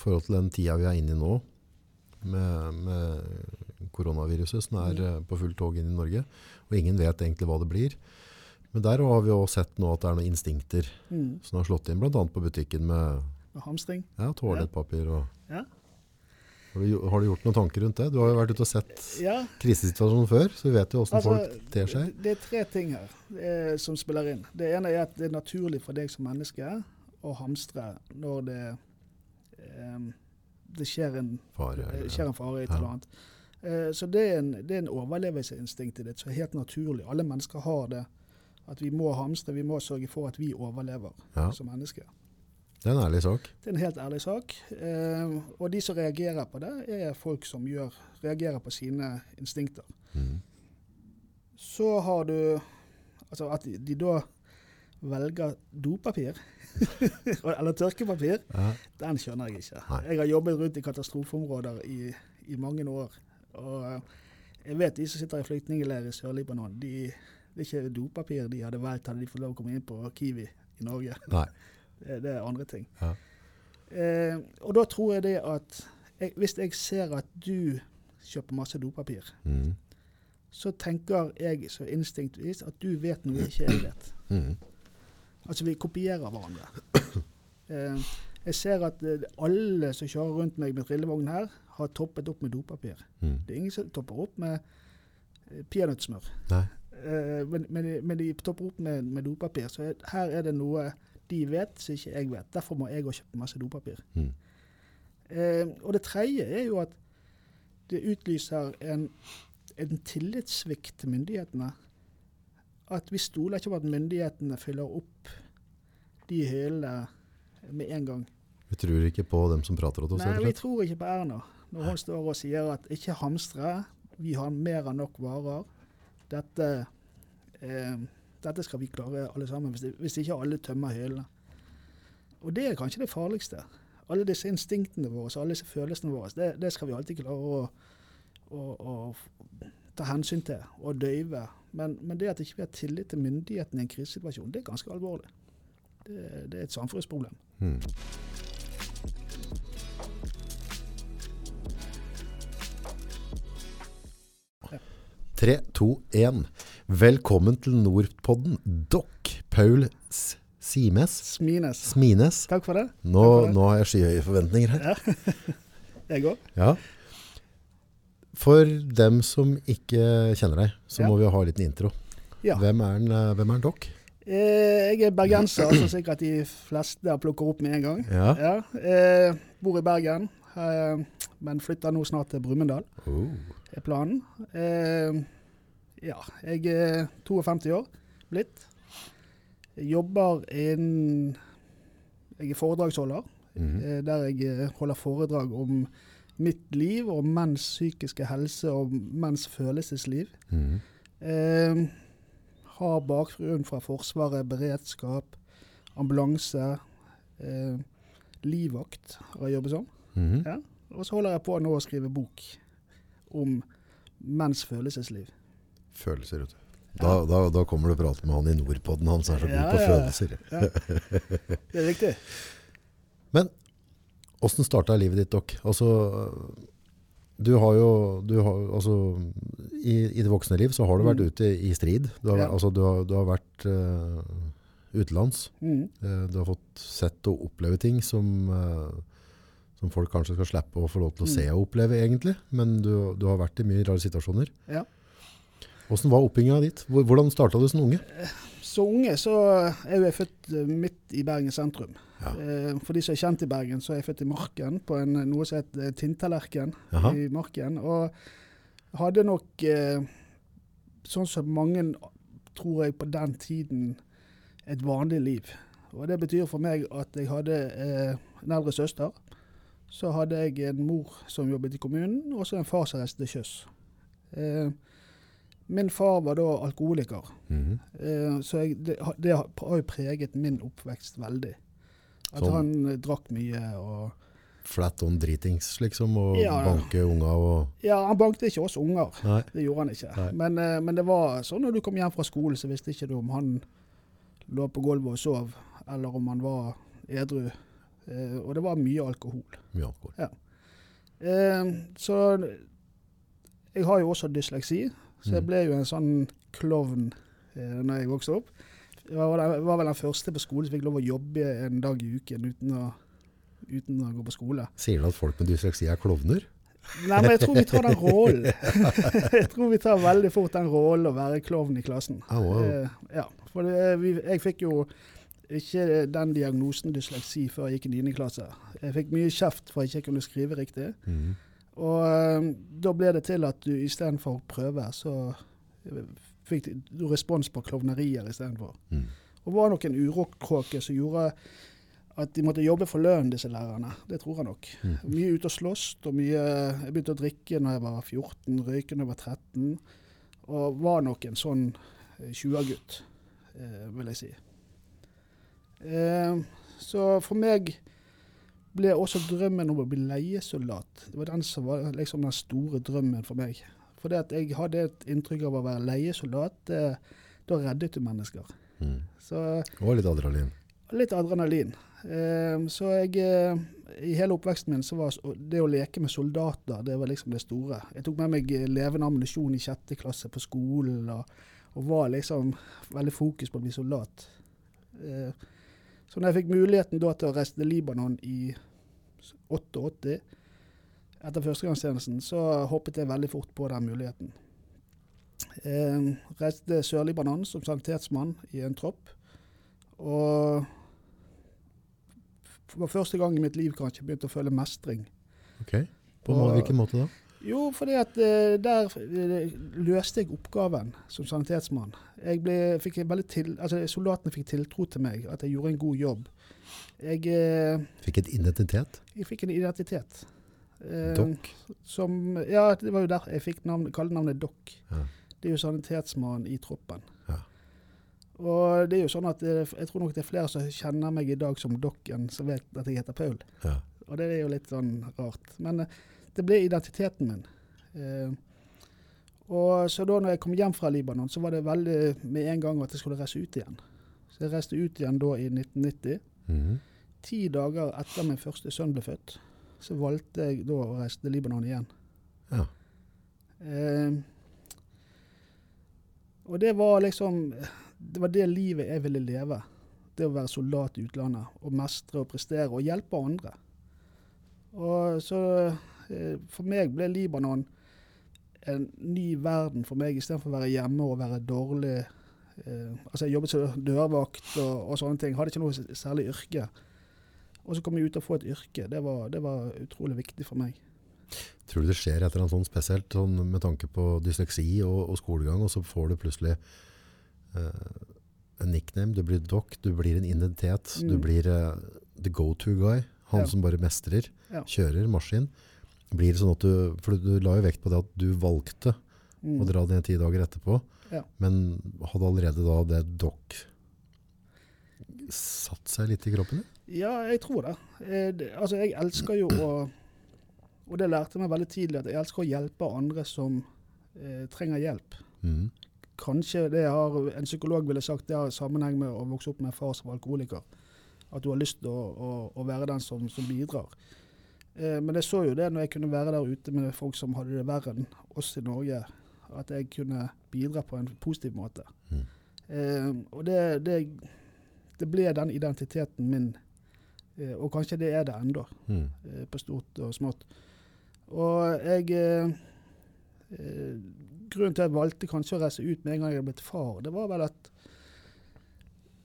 forhold til den tida vi er inne i nå, med, med koronaviruset som er mm. på fullt tog inn i Norge, og ingen vet egentlig hva det blir. Men der har vi også sett nå at det er noen instinkter Mm. som har slått inn, bl.a. på butikken med med hamstring. ja, toalettpapir. Og, Ja. har, du, har du gjort noen tanker rundt det? Du har jo vært ute og sett Ja, krisesituasjonen før, så vi vet jo hvordan altså, folk ter seg. det er tre ting her eh, som spiller inn. Det ene er at det er naturlig for deg som menneske å hamstre når det, eh, det skjer, en, Fare, eh, skjer en fare et Ja. eller annet. Eh, så det er, en, det er en overlevelseinstinkt i det, som er helt naturlig. Alle mennesker har det. At vi må hamstre, vi må sørge for at vi overlever Ja, som mennesker. det er en ærlig sak. Det er en helt ærlig sak. Eh, og de som reagerer på det, er folk som gjør, reagerer på sine instinkter. Mm. Så har du Altså at de, de da velger dopapir, eller tørkepapir, Ja. den skjønner jeg ikke. Nei. Jeg har jobbet rundt i katastrofeområder i, i mange år. Og eh, jeg vet de som sitter i flyktningleir i Sør-Libanon, de, det er ikke dopapir de hadde valgt hadde de fått lov å komme inn på Kiwi i Norge. Det, det er andre ting. Ja. Eh, og da tror jeg det at jeg, Hvis jeg ser at du kjøper masse dopapir, Mm. så tenker jeg så instinktvis at du vet noe ikke jeg vet. Mm. Altså vi kopierer hverandre. Eh, jeg ser at eh, alle som kjører rundt meg med trillevogn her, har toppet opp med dopapir. Mm. Det er ingen som topper opp med eh, peanøttsmør. Eh, men, men, men de topper opp med, med dopapir. Så jeg- her er det noe de vet som ikke jeg vet. Derfor må jeg òg kjøpe masse dopapir. Mm. Eh, og det tredje er jo at det utlyser en, en tillitssvikt til myndighetene. At vi stoler ikke på at myndighetene fyller opp de hyllene med en gang. Vi tror ikke på dem som prater til oss, Nei, vi tror ikke på Erna når hun står og sier at ikke hamstre, vi har mer enn nok varer. Dette, eh, dette skal vi klare alle sammen, hvis, det, hvis ikke alle tømmer hyllene. Og det er kanskje det farligste. Alle disse instinktene våre, alle disse følelsene våre, det, det skal vi alltid klare å, å, å ta hensyn til og døyve. Men, men det at ikke vi har tillit til myndighetene i en krisesituasjon, det er ganske alvorlig. Det, det er et samfunnsproblem. Mm. Tre, to, én. Velkommen til Nordpodden. Dokk Paul S- Simes. Smines. Smines. Takk for det. Nå, Takk for det. nå har jeg skyhøye forventninger her. Jeg òg. Ja. For dem som ikke kjenner deg, så Ja. må vi ha en liten intro. Ja. Hvem er en, eh, hvem er en dokk? Eh, jeg er bergenser, som sikkert de fleste plukker opp med en gang. Ja. Eh, bor i Bergen, eh, men flytter nå snart til Brumunddal, Oh. er planen. Eh, ja, jeg er 52 år blitt. Jeg jobber innen Jeg er foredragsholder, Mhm. eh, der jeg holder foredrag om mitt liv og menns psykiske helse og menns følelsesliv. Mm. Eh, har bakgrunn fra Forsvaret, beredskap, ambulanse, eh, livvakt har jeg jobbet som. Mm. Ja. Og så holder jeg på nå å skrive bok om menns følelsesliv. Følelser, vet du. Da, da, da kommer du og prater med han i Nordpodden, han som er så god Ja, på ja. følelser. Det er riktig. Hvordan starta livet ditt, dere? Altså, du har jo du har, altså, i, I det voksne liv så har du vært Mm. ute i strid. Du har, Ja. altså, du har, du har vært uh, utenlands. Mm. Uh, du har fått sett og oppleve ting som, uh, som folk kanskje skal slippe å få lov til å Mm. se og oppleve, egentlig. Men du, du har vært i mye rare situasjoner. Ja. Hvordan var oppbygginga ditt? Hvordan starta du som unge? Så unge så er jo jeg født eh, midt i Bergen sentrum. Ja. Eh, For de som er kjent i Bergen, så er jeg født i Marken, på en, noe som heter eh, Tinntallerken i Marken. Og hadde nok, sånn som mange tror jeg på den tiden, et vanlig liv. Og det betyr for meg at jeg hadde en eldre søster. Så hadde jeg en mor som jobbet i kommunen, og så en far som reiste til sjøs. Eh, min far var da alkoholiker. Mhm. Eh, Så jeg, det, har- det har jo preget min oppvekst veldig. At Sånn. han eh, drakk mye og Flat on dritings, liksom, og Ja. banke unger og Ja, han bankte ikke oss unger. Nei. Det gjorde han ikke. Men, eh, men det var sånn når du kom hjem fra skolen, så visste ikke du om han lå på gulvet og sov, eller om han var edru. Eh, og det var mye alkohol. Mye alkohol. Ja. så jeg har jo også dysleksi, så jeg Mm. ble jo en sånn klovn eh, når jeg vokste opp. Jeg var, jeg var vel den første på skolen som fikk lov å jobbe en dag i uken uten å, uten å gå på skole. Sier du at folk med dysleksi er klovner? Nei, men jeg tror vi tar den rollen. jeg tror vi tar veldig fort den rollen å være klovn i klassen. Oh, wow. Eh, ja, for det, vi, jeg fikk jo ikke den diagnosen dysleksi før jeg gikk i 9. klasse. Jeg fikk mye kjeft for at jeg ikke kunne skrive riktig. Mhm. Og eh, da ble det til at du istedenfor prøve, så eh, fikk du respons på klovnerier istedenfor. Mm. Og var nok en urokråke som gjorde at de måtte jobbe for lønn, disse lærerne. Det tror jeg nok. Mm. Mye ute og slåss. Og mye, jeg begynte å drikke når jeg var 14, røyke når jeg var 13. Og var nok en sånn eh, 20-gutt, eh, vil jeg si. Eh, så for meg ble også drømmen om å bli leiesoldat Det var den som var liksom den store drømmen for meg. For at jeg hadde et inntrykk av å være leiesoldat. eh, da reddet du mennesker. Mm. Så Og litt adrenalin. litt adrenalin. Eh, så jeg eh, I hele oppveksten min så var det å leke med soldater det var liksom det store. Jeg tok med meg eh, levende ammunisjon i sjette klasse på skolen og, og var liksom veldig fokus på å bli soldat. Eh, så når jeg fikk muligheten da til å reise til Libanon i 88, etter førstegangstjenesten, så hoppet jeg veldig fort på den muligheten. Jeg reiste til Sør-Libanon som sanitetsmann i en tropp. Og for første gang i mitt liv kanskje begynte å føle mestring. Ok. På Og- hvilken måte da? Jo, fordi at eh, der eh, løste jeg oppgaven som sanitetsmann. Jeg ble, fikk veldig til, altså Soldatene fikk tiltro til meg, at jeg gjorde en god jobb. Jeg, eh, Fikk en identitet? jeg fikk en identitet. Dokk? Som, ja, det var jo der jeg fikk navnet, kallenavnet Dokk. Ja. Det er jo sanitetsmann i troppen. Ja. Og det er jo sånn at det, jeg tror nok det er flere som kjenner meg i dag som Dokken, som vet at jeg heter Paul. Ja. Og det er jo litt sånn rart. Men det ble identiteten min. Eh, og så da når jeg kom hjem fra Libanon, så var det veldig med en gang at jeg skulle reise ut igjen. Så jeg reiste ut igjen da i 1990. Mhm. Ti dager etter min første sønn ble født, så valgte jeg da å reise til Libanon igjen. Ja. Eh, og det var liksom Det var det livet jeg ville leve. Det å være soldat i utlandet. Og mestre og prestere og hjelpe andre. Og så For meg ble Libanon en ny verden for meg, istedenfor å være hjemme og være dårlig eh, Altså, jeg jobbet som dørvakt og, og sånne ting. Hadde ikke noe særlig yrke. Og så kom jeg ut og få et yrke. Det var, det var utrolig viktig for meg. Tror du det skjer et eller annet sånn spesielt sånn med tanke på dysleksi og, og skolegang, og så får du plutselig eh, en nickname, du blir doc, du blir en identitet, du Mm. blir eh, the go-to guy, han Ja. som bare mestrer, Ja. kjører maskin. Blir det sånn at du, for du la jo vekt på det at du valgte Mm. å dra ned ti dager etterpå, Ja. men hadde allerede da det dokk satt seg litt i kroppen? din? Ja, jeg tror det. Jeg. Altså, jeg elsker jo å Og det lærte jeg meg veldig tidlig, at jeg elsker å hjelpe andre som eh, trenger hjelp. Mm. Kanskje det har, en psykolog ville sagt det har sammenheng med å vokse opp med en far som alkoholiker. At du har lyst til å, å, å være den som, som bidrar. Eh, men jeg så jo det når jeg kunne være der ute med folk som hadde det verre enn oss i Norge. At jeg kunne bidra på en positiv måte. Mm. Eh, og det, det, det ble den identiteten min. Eh, og kanskje det er det ennå, mm. eh, på stort og smått. Og jeg eh, eh, Grunnen til at jeg valgte kanskje å reise ut med en gang jeg ble far, det var vel at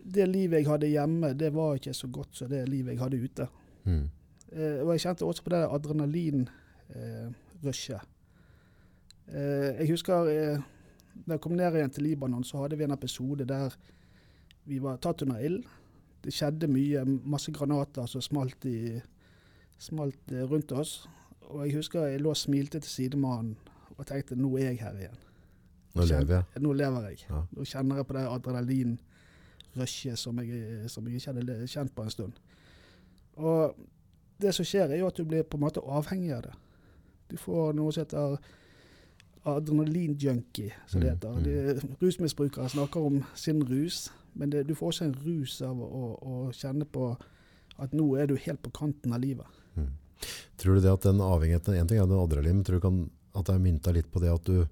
det livet jeg hadde hjemme, det var ikke så godt som det livet jeg hadde ute. Mhm. Eh, og jeg kjente også på det adrenalinrushet. Eh, jeg husker eh, da jeg kom ned igjen til Libanon, så hadde vi en episode der vi var tatt under ild. Det skjedde mye, masse granater som smalt, i, smalt eh, rundt oss. Og jeg husker jeg lå og smilte til sidemannen og tenkte nå er jeg her igjen. Nå lever jeg. Nå lever jeg. Ja. Nå kjenner jeg på det adrenalinrushet som, som jeg ikke hadde kjent på en stund. Og det som skjer, er jo at du blir på en måte avhengig av det. Du får noe som heter adrenalinjunkie, som det Mm, heter. mm. De, rusmisbrukere snakker om sin rus, men det, du får også en rus av å, å kjenne på at nå er du helt på kanten av livet. Mm. Tror du det at den avhengigheten En ting er den adrenalin, men tror du kan, at det er mynta litt på det at du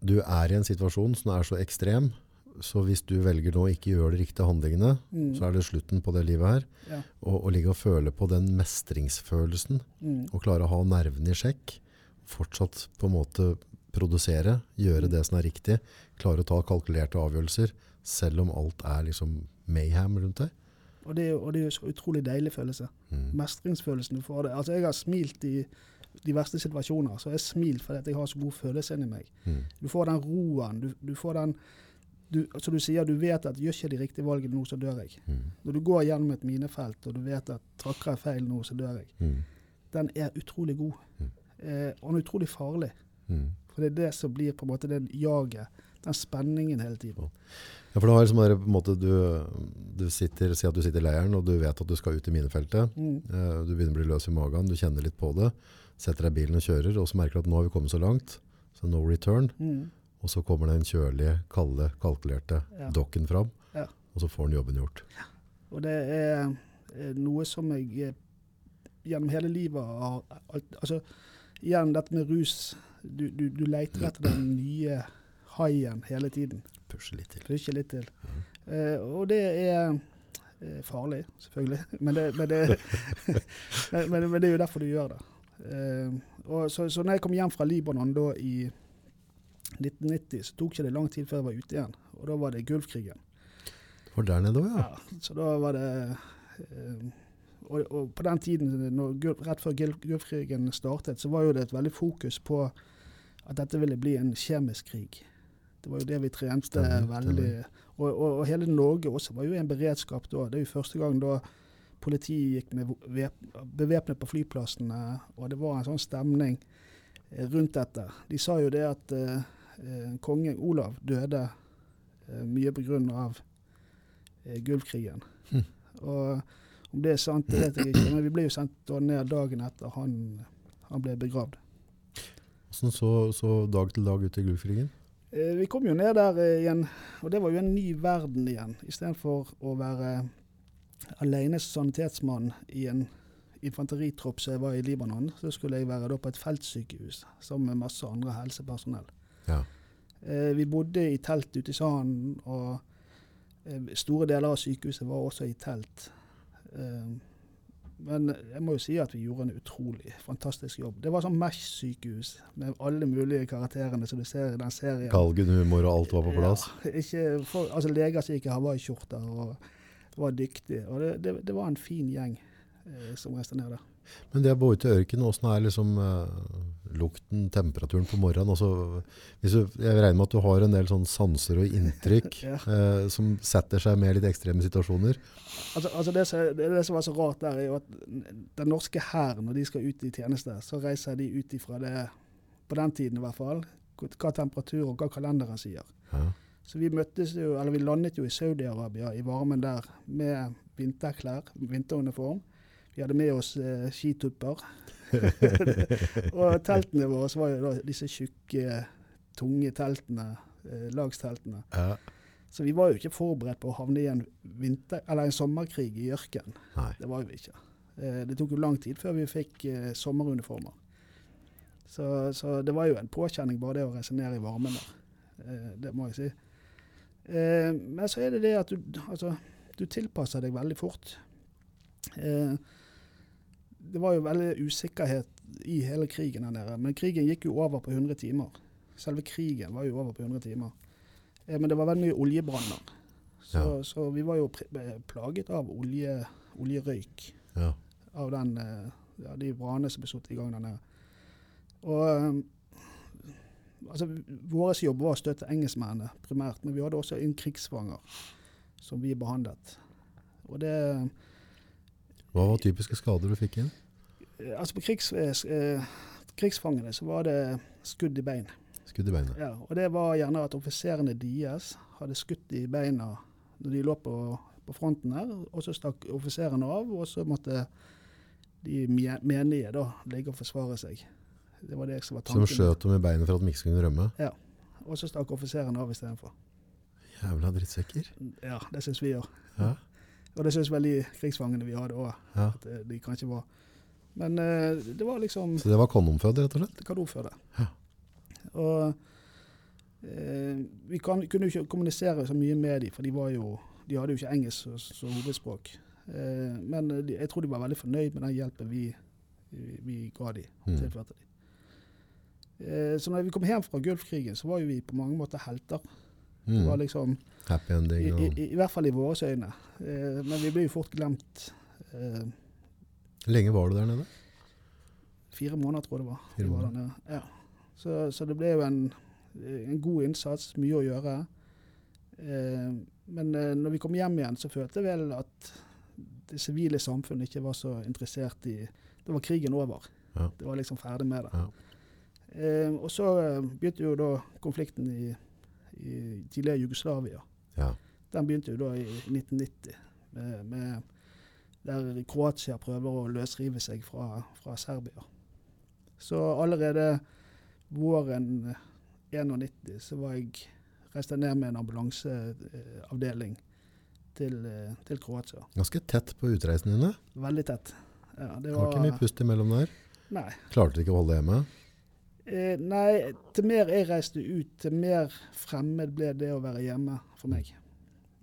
du er i en situasjon som er så ekstrem, så hvis du velger nå å ikke gjøre de riktige handlingene, Mm. så er det slutten på det livet her. Ja. Og, og ligge og føle på den mestringsfølelsen, Mm. og klare å ha nervene i sjekk, fortsatt på en måte produsere, gjøre det som er riktig, klare å ta kalkulerte avgjørelser, selv om alt er liksom mayhem rundt deg. Og det, er jo- og det er jo så utrolig deilig følelse. Mm. Mestringsfølelsen du får det. Altså, jeg har smilt i de verste situasjoner, så jeg har smilt fordi jeg har så god følelse inni meg. Mm. Du får den roen. Du, du får den du, Så du sier du vet at gjør ikke de riktige valgene nå, så dør jeg. Mm. Når du går gjennom et minefelt og du vet at trakker jeg feil nå, så dør jeg. Mm. Den er utrolig god. Mm. Eh, og den er utrolig farlig. Mm. For det er det som blir på en måte den jaget. Den spenningen hele tiden. Ja, for det har liksom der, på en måte, du, du sitter, Si at du sitter i leiren, og du vet at du skal ut i minefeltet. Mm. Eh, Du begynner å bli løs i magen, du kjenner litt på det. Setter deg i bilen og kjører, og så merker du at nå har vi kommet så langt. Så no return. Mm. Og så kommer den kjølige, kalde, kalkulerte Ja. dokken fram. Ja. Og så får den jobben gjort. Ja. Og det er eh, noe som jeg eh, gjennom hele livet har Altså, igjen dette med rus. Du, du, du leter etter den nye haien hele tiden. Pushe litt til. Pusher litt til. Eh, og det er eh, farlig, selvfølgelig. Men det, men, det, men, men, det er jo derfor du gjør det. Eh, og så, så når jeg kom hjem fra Libanon da i 1990, så tok ikke det lang tid før jeg var ute igjen. Og da var det Gulfkrigen. For der nede òg, ja. Ja, så da var det eh, og, og på den tiden, når, rett før Gul- Gulfkrigen startet, så var jo det et veldig fokus på at dette ville bli en kjemisk krig. Det var jo det vi trente veldig og, og, og hele Norge også var jo i en beredskap da. Det er jo første gang da politiet gikk med bevæpnet på flyplassene, og det var en sånn stemning eh, rundt dette. De sa jo det at eh, eh, kongen Olav døde eh, mye pga. Eh, Gulfkrigen. Mm. Og om det er sant, det vet jeg ikke, men vi ble jo sendt ned dagen etter han, han ble begravd. Hvordan så, så dag til dag ut i Gulfkrigen? Eh, vi kom jo ned der eh, igjen, og det var jo en ny verden igjen. Istedenfor å være alene sanitetsmann i en infanteritropp som jeg var i Libanon, så skulle jeg være på et feltsykehus sammen med masse andre helsepersonell. Ja. Eh, vi bodde i telt ute i sanden, og eh, store deler av sykehuset var også i telt. Eh, men jeg må jo si at vi gjorde en utrolig fantastisk jobb. Det var sånn Mesh-sykehus med alle mulige karakterene som du ser i den serien. Galgenhumor og alt var på plass? Ja, ikke for, altså leger som gikk i hawaiiskjorter og var dyktige. Og det, det, det var en fin gjeng som reiste ned der. Men det å bo ute i ørkenen, åssen er liksom uh, lukten, temperaturen på morgenen? Altså, hvis du, jeg regner med at du har en del sånn sanser og inntrykk Ja. uh, som setter seg med litt ekstreme situasjoner. Altså, altså det, det, det som var så rart der, er jo at den norske hæren, når de skal ut i tjeneste, så reiser de ut ifra det, på den tiden i hvert fall, hva temperatur og hva kalenderen sier. Ja. Så vi jo, eller vi landet jo i Saudi-Arabia, i varmen der, med vinterklær, vinteruniform. Vi hadde med oss eh, skitupper. og teltene våre var jo da disse tjukke, tunge teltene, eh, lagsteltene. Ja. Så vi var jo ikke forberedt på å havne i en, vinter, eller en sommerkrig i ørkenen. Det var vi ikke. Eh, det tok jo lang tid før vi fikk eh, sommeruniformer. Så, så det var jo en påkjenning bare det å reise ned i varmen der. Eh, det må jeg si. Eh, men så er det det at du, altså, du tilpasser deg veldig fort. Eh, det var jo veldig usikkerhet i hele krigen her nede. Men krigen gikk jo over på 100 timer. Selve krigen var jo over på 100 timer. Eh, men det var veldig mye oljebranner. Så, Ja. så vi var jo eh, plaget av olje, oljerøyk Ja. av den, eh, ja, de brannene som ble satt i gang der nede. Og eh, altså, Vår jobb var å støtte engelskmennene primært, men vi hadde også en krigsfanger som vi behandlet. Og det Hva var typiske skader du fikk inn? eh, Altså På krigs, eh, krigsfangene så var det skudd i bein. Skudd i beinet. Ja, og det var gjerne at offiserene deres hadde skutt i beina når de lå på, på fronten her, og så stakk offiserene av, og så måtte de me- menige da ligge og forsvare seg. Det var det som var tanken. Som skjøt dem i beinet for at de ikke skulle rømme? Ja. Og så stakk offiserene av istedenfor. Jævla drittsekker. Ja, det syns vi òg. Ja. Og det syns vel de krigsfangene vi hadde òg, Ja. at eh, de kanskje var Men eh, det var liksom Så det var kondomfødd, rett og slett? kado det. Ja. Og eh, vi kan, kunne jo ikke kommunisere så mye med dem, for de, var jo, de hadde jo ikke engelsk som som hovedspråk. Eh, men de, jeg tror de var veldig fornøyd med den hjelpen vi, vi, vi ga dem. Mm. tilførte dem. Eh, så når vi kom hjem fra Gulfkrigen, så var jo vi på mange måter helter. Det var Mm. liksom, Happy i, ending og i, I hvert fall i våre øyne. Eh, men vi ble jo fort glemt. Eh, Lenge var du der nede? fire måneder, tror jeg det var. Fire måneder. Ja. Så, så det ble jo en, en god innsats, mye å gjøre. Eh, men eh, når vi kom hjem igjen, så følte jeg vel at det sivile samfunnet ikke var så interessert i Da var krigen over. Ja. Det var liksom ferdig med det. Ja. Eh, og så eh, begynte jo da konflikten i, i tidligere Jugoslavia. Ja. Den begynte jo da i 1990, med, med, der Kroatia prøver å løsrive seg fra, fra Serbia. Så allerede våren 91 så var jeg reiste ned med en ambulanseavdeling til, til Kroatia. Ganske tett på utreisen dine. Veldig tett. Ja, det Det var ikke mye pust imellom der. nei. Klarte du ikke å holde deg hjemme? Eh, nei, til mer jeg reiste ut, til mer fremmed ble det å være hjemme for meg.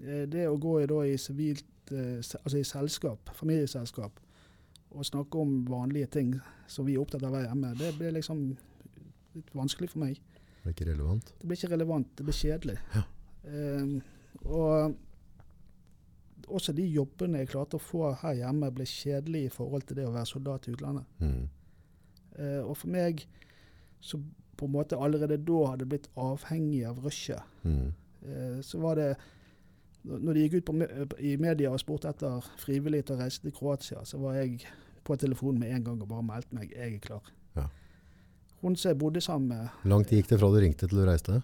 Eh, det å gå i, da, i civilt, eh, altså i selskap, familieselskap, og snakke om vanlige ting som vi er opptatt av å være hjemme, det ble liksom litt vanskelig for meg. Det ble ikke relevant. Det ble ikke relevant, det ble kjedelig. Ja. Eh, og også de jobbene jeg klarte å få her hjemme, ble kjedelige i forhold til det å være soldat i utlandet. Mm. Eh, og for meg, som på en måte allerede da hadde blitt avhengig av rushet, Mm. eh, så var det Når de gikk ut på, i media og spurte etter frivillige til å reise til Kroatia, så var jeg på telefonen med en gang og bare meldte meg jeg er klar. Ja. Hun som jeg bodde sammen med Hvor lang tid gikk det fra du ringte til du reiste?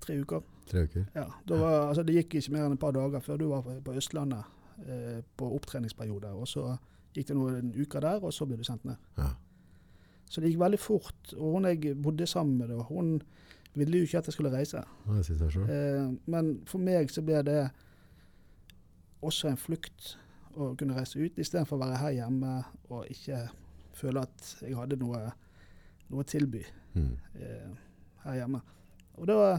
tre uker. Tre uker. Ja, var, altså, det gikk ikke mer enn et par dager før du var på, på Østlandet eh, på opptreningsperiode. Og så gikk det noen uker der, og så ble du sendt ned. Ja. Så det gikk veldig fort. Og hun jeg bodde sammen med, da, hun ville jo ikke at jeg skulle reise. Nei, jeg. Eh, men for meg så ble det også en flukt å kunne reise ut, istedenfor å være her hjemme og ikke føle at jeg hadde noe, noe å tilby Mm. eh, her hjemme. Og da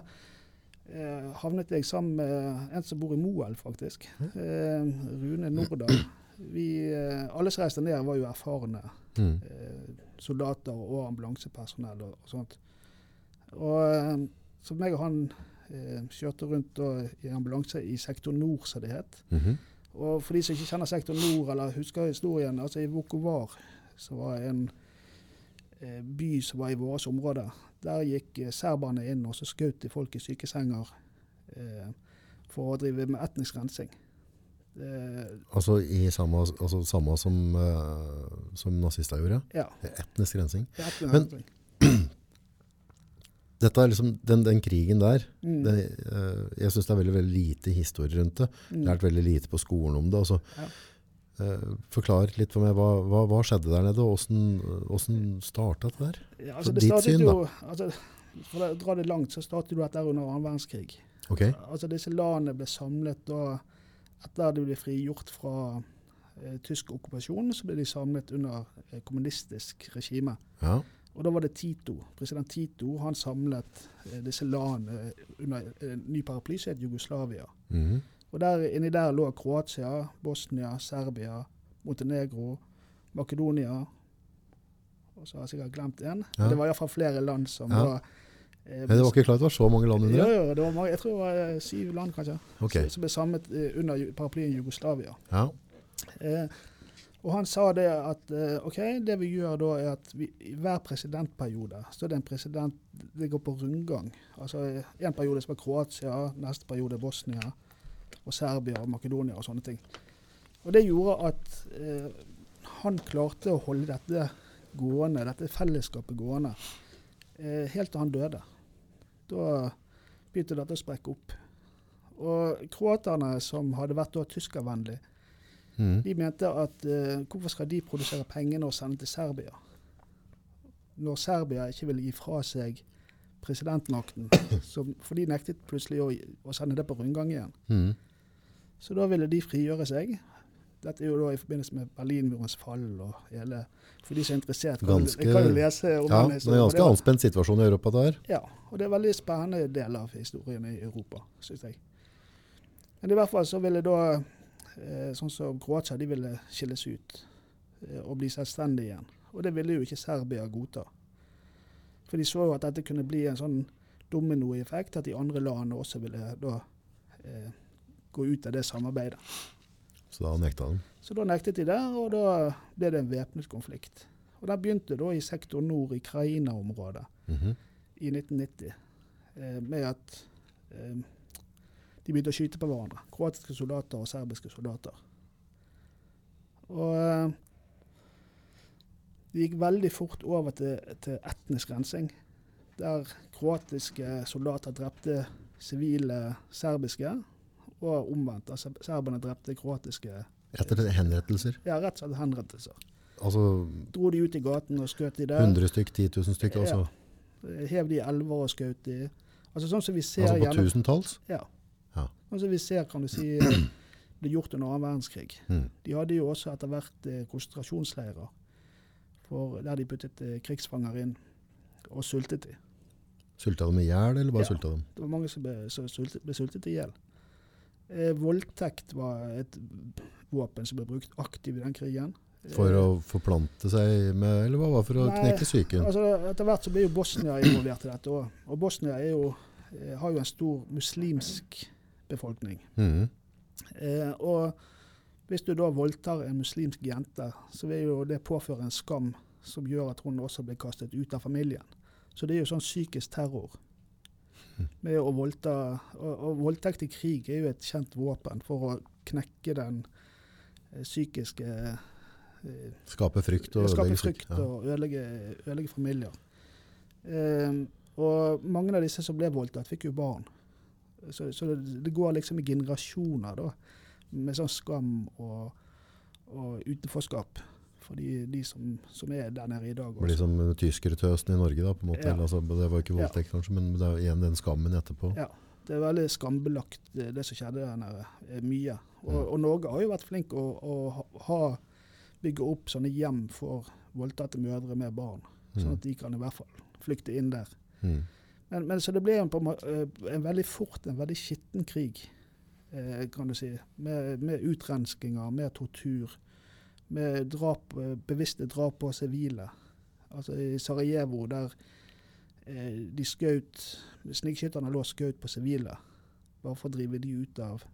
eh, havnet jeg sammen med en som bor i Moelv, faktisk. Eh, Rune Nordahl. Vi, eh, alle som reiste ned, var jo erfarne Mm. Soldater og ambulansepersonell og, og sånt. Og eh, så meg og han eh, kjørte rundt da, i ambulanse i sektor nord, som det het. Mhm. Og for de som ikke kjenner sektor nord, eller husker historien, altså i Vukovar, som var en eh, by som var i vårt område, der gikk eh, serberne inn og så skjøt de folk i sykesenger eh, for å drive med etnisk rensing. Eh, Altså i samme, altså samme som, uh, som nazister gjorde? ja, Etnisk rensing. Men- Dette er liksom, den, den krigen der, Mm, det, uh, jeg synes det er veldig, veldig lite historie rundt det. mm. Lært veldig lite på skolen om det. Altså, Ja. uh, forklar litt for meg, hva, hva, hva skjedde der nede, og hvordan, hvordan startet det der? Ja, altså det ditt syn, jo, altså, For å dra det langt, så startet jo dette under annen verdenskrig. Okay. Altså Disse landene ble samlet da Etter at de ble frigjort fra eh, tysk okkupasjon, så ble de samlet under eh, kommunistisk regime. Ja. Og da var det Tito, president Tito, han samlet eh, disse landene under en ny paraply som het Jugoslavia. Mhm. Og der, inni der lå Kroatia, Bosnia, Serbia, Montenegro, Makedonia Og så har jeg sikkert glemt en. Ja. Det var iallfall flere land som Ja. var eh, Men det var ikke klart det var så mange land under det? Jo, jo, det var mange, jeg tror det var eh, syv land, kanskje, okay. som- ble samlet eh, under paraplyen Jugoslavia. Ja. Eh, og han sa det at eh, OK, det vi gjør da, er at vi, i hver presidentperiode så er det en president Det går på rundgang. Altså eh, en periode som er Kroatia, neste periode er Bosnia, og Serbia og Makedonia og sånne ting. Og det gjorde at eh, han klarte å holde dette gående, dette fellesskapet gående, eh, helt til han døde. Da begynte dette å sprekke opp. Og kroaterne, som hadde vært da tyskervennlige, mm. de mente at uh, hvorfor skal de produsere pengene og sende til Serbia? Når Serbia ikke ville gi fra seg presidentmakten, så, for de nektet plutselig å, å sende det på rundgang igjen. Mm. Så da ville de frigjøre seg. Dette er jo da i forbindelse med Berlinmurens fall og hele For de som er interessert, kan, Ganske- kan jo lese om Ja, det er en ganske anspent situasjon i Europa der. Ja, og det er en veldig spennende del av historien i Europa, syns jeg. Men i hvert fall så ville da, eh, sånn som Kroatia, de ville skilles ut eh, og bli selvstendige igjen. Og det ville jo ikke Serbia godta. For de så jo at dette kunne bli en sånn dominoeffekt, at de andre landene også ville da eh, gå ut av det samarbeidet. Så da nekta de. Så da nektet de det, og da ble det en væpnet konflikt. Og den begynte da i sektor nord i Kraina-området Mhm. i 1990 eh, med at eh, de begynte å skyte på hverandre. Kroatiske soldater og serbiske soldater. Og eh, det gikk veldig fort over til, til etnisk rensing, der kroatiske soldater drepte sivile serbiske, og omvendt. Altså serberne drepte kroatiske Etter henrettelser. Ja, rett og slett henrettelser. Altså Dro de ut i gaten og skjøt de der. 100 stykk, 10 000 stykk. Ja. Altså, Hev de i elver og skjøt de. Altså sånn som vi ser altså på gjennom tusentalls. Ja. Ja. Sånn som vi ser, kan du si, ble gjort under annen verdenskrig. Mm. De hadde jo også etter hvert eh, konsentrasjonsleirer der de puttet eh, krigsfanger inn og sultet de. Sulta dem i hjel, eller bare Ja. sulta dem? Det var mange som ble, som sultet, ble sultet i hjel. Eh, voldtekt var et våpen som ble brukt aktivt i den krigen. For Eh, å forplante seg med Eller hva var for å Nei, knekke psyken? Altså, etter hvert så ble jo Bosnia involvert i dette òg. Og Bosnia jo, eh, har jo en stor muslimsk befolkning. Mm. Eh, og hvis du da voldtar en muslimsk jente, så vil jo det påføre en skam som gjør at hun også blir kastet ut av familien. Så det er jo sånn psykisk terror. Med å voldta, og, og voldtekt i krig er jo et kjent våpen for å knekke den eh, psykiske eh, Skape frykt og Skape ødelegge frykt ja. og ødelegge, ødelegge familier. Eh, og mange av disse som ble voldtatt, fikk jo barn. Så, så det, det går liksom i generasjoner, da. Med sånn skam og, og utenforskap for de, de som, som er der nede i dag. Det blir Også. som tyskertøsten i Norge, da, på en måte. Ja. Altså, det var ikke Ja. voldtekt, kanskje, men det er igjen den skammen etterpå. Ja. Det er veldig skambelagt, det, det som skjedde der nede. eh, Mye. Og, og Norge har jo vært flink å, å ha- bygge opp sånne hjem for voldtatte mødre med barn. Sånn Mm. at de kan i hvert fall flykte inn der. Mm. Men, men så det ble en, på, en eh, en veldig fort en veldig skitten krig, eh, kan du si. Med, med utrenskinger, med tortur, med drap, eh, bevisste drap på sivile. Altså i Sarajevo, der eh, de skjøt Snikskytterne lå og skjøt på sivile. Bare for å drive de ut av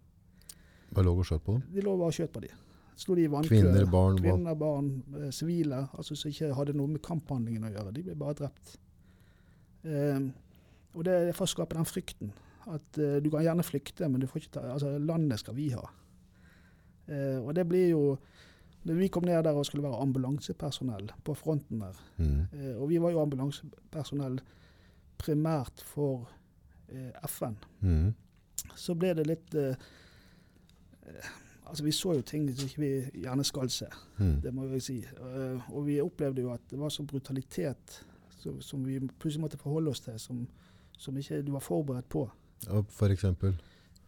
Bare lå og skjøt på dem. De lå bare og skjøt på dem. Slo de i vannkø. Kvinner, barn. Kvinner, barn, eh, sivile, altså som ikke hadde noe med kamphandlingen å gjøre. De ble bare drept. Eh, og det er for å skape den frykten. At eh, du kan gjerne flykte, men du får ikke ta, altså, landet skal vi ha. Eh, og det blir jo Vi kom ned der og skulle være ambulansepersonell på fronten der. Mm. Eh, og vi var jo ambulansepersonell primært for eh, FN Mm. så ble det litt eh, eh, Altså, vi så jo ting som ikke vi gjerne skal se, Mm. det må jeg si. Eh, og vi opplevde jo at det var så brutalitet som, som vi plutselig måtte forholde oss til, som, som ikke du var forberedt på. Og for eksempel.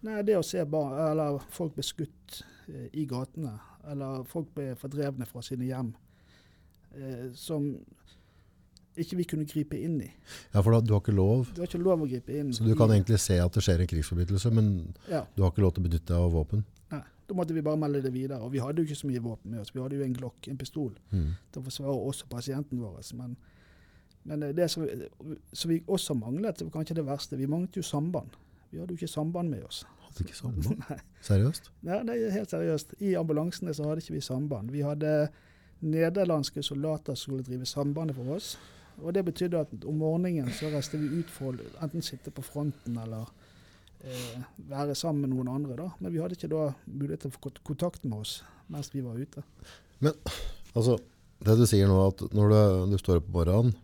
Nei, det å se barn, eller folk ble skutt eh, i gatene, eller folk ble fordrevne fra sine hjem, eh, som ikke vi kunne gripe inn i. Ja, for da, du har ikke lov. Du har ikke lov å gripe inn. Så du kan i, egentlig se at det skjer en krigsforbrytelse, men ja, du har ikke lov til å benytte deg av våpen. nei, Da måtte vi bare melde det videre. Og vi hadde jo ikke så mye våpen med oss. Vi hadde jo en glokk, en pistol. Mm. til å forsvare også pasienten vår. Men, men eh, det som, som vi også manglet, var kanskje det verste, vi manglet jo samband. Vi hadde jo ikke samband med oss. Hadde ikke samband? Nei, Seriøst? Nei, det er helt seriøst. I ambulansene så hadde ikke vi samband. Vi hadde nederlandske soldater som skulle drive sambandet for oss. Og det betydde at om morgenen så reiste vi ut for å enten sitte på fronten eller eh, være sammen med noen andre. da. Men vi hadde ikke da mulighet til å få kontakt med oss mens vi var ute. Men Altså, det du sier nå, at når du, du står opp på morgenen,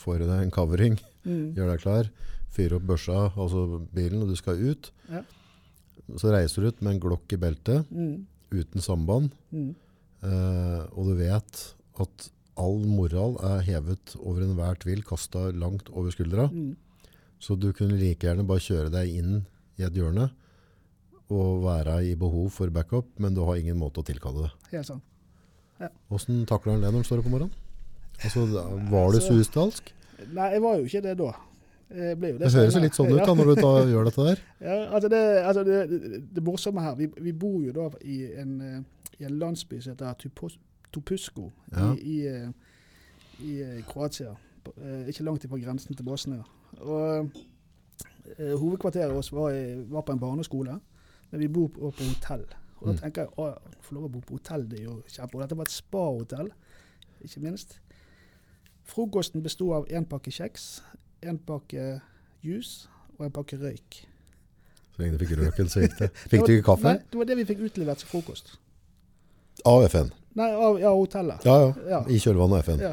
får i deg en covering, Mm. gjør deg klar, fyrer opp børsa, altså bilen, og du skal ut, Ja. Så reiser du ut med en glokk i beltet, Mm. uten samband, Mm. eh, og du vet at all moral er hevet over enhver tvil, kastet langt over skuldra, Mm. så du kunne like gjerne bare kjøre deg inn i et hjørne, og være i behov for backup, men du har ingen måte å tilkalle det. Helt sant. Hvordan takler han det når han står opp om morgenen? Altså, var du Altså-? Nei, jeg var jo ikke det da. Ble jo Det høres jo litt sånn ut da, når du tar, gjør dette der. Ja, altså det, altså det, det, det morsomme her, vi, vi bor jo da i en, eh, i en landsby som heter Tupos- Topusko Ja. i, i, eh, i eh, Kroatia. Eh, Ikke langt fra grensen til Bosnia. Og eh, Hovedkvarteret vårt var, var på en barneskole, men vi bor på, på hotell. Og da Mm. tenker jeg å få lov å bo på hotell, det er jo kjempe. Og dette var et spahotell, ikke minst. Frokosten besto av én pakke kjeks, én pakke juice og en pakke røyk. Så lenge du fikk røken, så gikk det. Fikk du ikke kaffe? Nei, det var det vi fikk utlevert som frokost. Av FN? Nei, av ja, hotellet. Ja, ja. Ja. I kjølvannet av FN. Ja.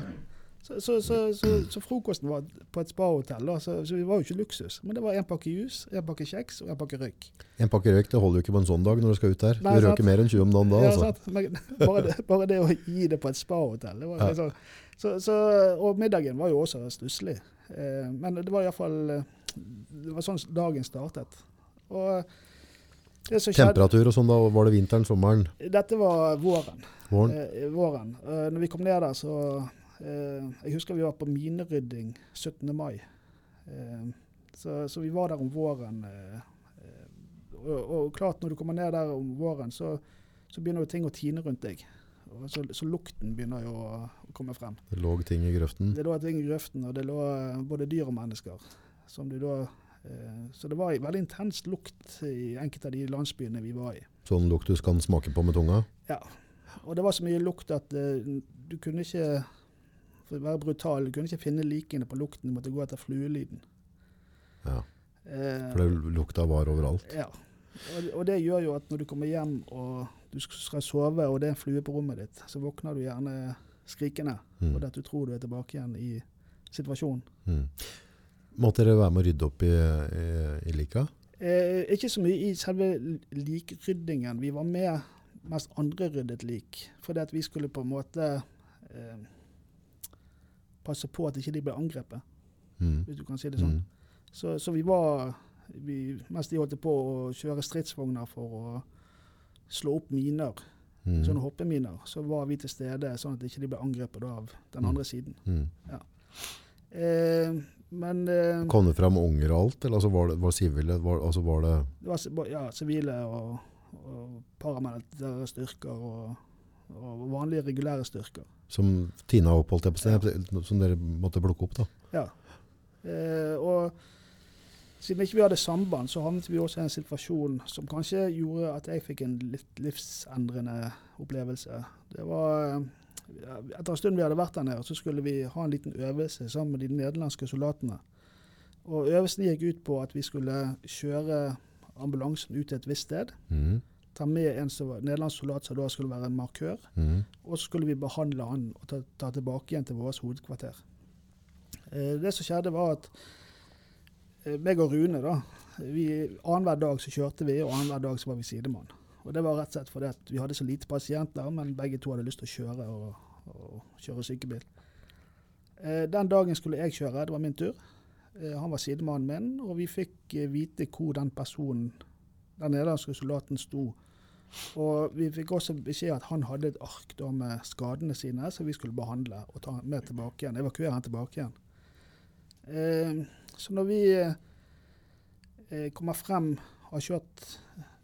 Så, så, så, så, så frokosten var på et spahotell, så, så vi var jo ikke luksus. Men det var én pakke juice, én pakke kjeks og én pakke røyk. En pakke røyk det holder jo ikke på en sånn dag når du skal ut der. Nei, Du røyker mer enn 20 om dagen da. Ja, altså. Men bare, det, bare det å gi det på et spahotell Ja. liksom, så, så, Og middagen var jo også stusslig. Eh, men det var iallfall Det var sånn dagen startet. Og Temperatur og sånn da, var det vinteren, sommeren, Dette var våren. våren? Eh, våren. Eh, når vi kom ned der, så eh, Jeg husker vi var på minerydding 17. mai. Eh, så, så vi var der om våren. Eh, eh, og, og klart, når du kommer ned der om våren, så, så begynner jo ting å tine rundt deg. Så, så lukten begynner jo å, å komme frem. Det lå ting i grøften. Det lå ting i grøften, og det lå eh, både dyr og mennesker. Som de da, eh, så det var en veldig intens lukt i enkelte av de landsbyene vi var i. Sånn lukt du kan smake på med tunga. Ja. Og det var så mye lukt at eh, du kunne ikke For å være brutal, du kunne ikke finne likene på lukten. Du måtte gå etter fluelyden. Ja, Eh, for det lukta var overalt. ja. Og, og det gjør jo at når du kommer hjem og du skal sove, og det er en flue på rommet ditt, så våkner du gjerne skrikende. Mm. Og at du tror du er tilbake igjen i situasjonen. Mm. Måtte dere være med å rydde opp i, i, i lika? Eh, ikke så mye i selve likryddingen. Vi var med mens andre ryddet lik. Fordi at vi skulle på en måte eh, passe på at ikke de ble angrepet, Mm. hvis du kan si det sånn. Mm. Så, så vi var vi, Mens de holdt på å kjøre stridsvogner for å slå opp miner, Mm. sånne hoppeminer, så var vi til stede sånn at ikke de ble angrepet av den Mm. andre siden. Mm. Eh, men eh, Kom det fram unger og alt, eller altså var det var sivile? Var, altså var det det var ja, sivile og, og paramilitære styrker og, og vanlige regulære styrker. som Tina oppholdt jeg på sted, som dere måtte plukke opp da? Ja. Eh, og siden ikke vi hadde samband, så havnet vi også i en situasjon som kanskje gjorde at jeg fikk en litt livsendrende opplevelse. Det var Etter en stund vi hadde vært der nede, så skulle vi ha en liten øvelse sammen med de nederlandske soldatene. Og øvelsen gikk ut på at vi skulle kjøre ambulansen ut til et visst sted. Mm. Ta med en nederlandsk soldat som da skulle være en markør. Mm. Og så skulle vi behandle han og ta, ta tilbake igjen til vårt hovedkvarter. Eh, det som skjedde, var at eh, meg og Rune, da Annenhver dag så kjørte vi, og annenhver dag så var vi sidemann. Og Det var rett og slett fordi at vi hadde så lite pasienter, men begge to hadde lyst til å kjøre og, og kjøre sykebil. Eh, den dagen skulle jeg kjøre, det var min tur. Eh, han var sidemannen min, og vi fikk eh, vite hvor den personen, den nederlandske soldaten, sto. Og vi fikk også beskjed at han hadde et ark da med skadene sine som vi skulle behandle og ta med tilbake igjen, evakuere han tilbake igjen. Eh, så når vi eh, kommer frem, har kjørt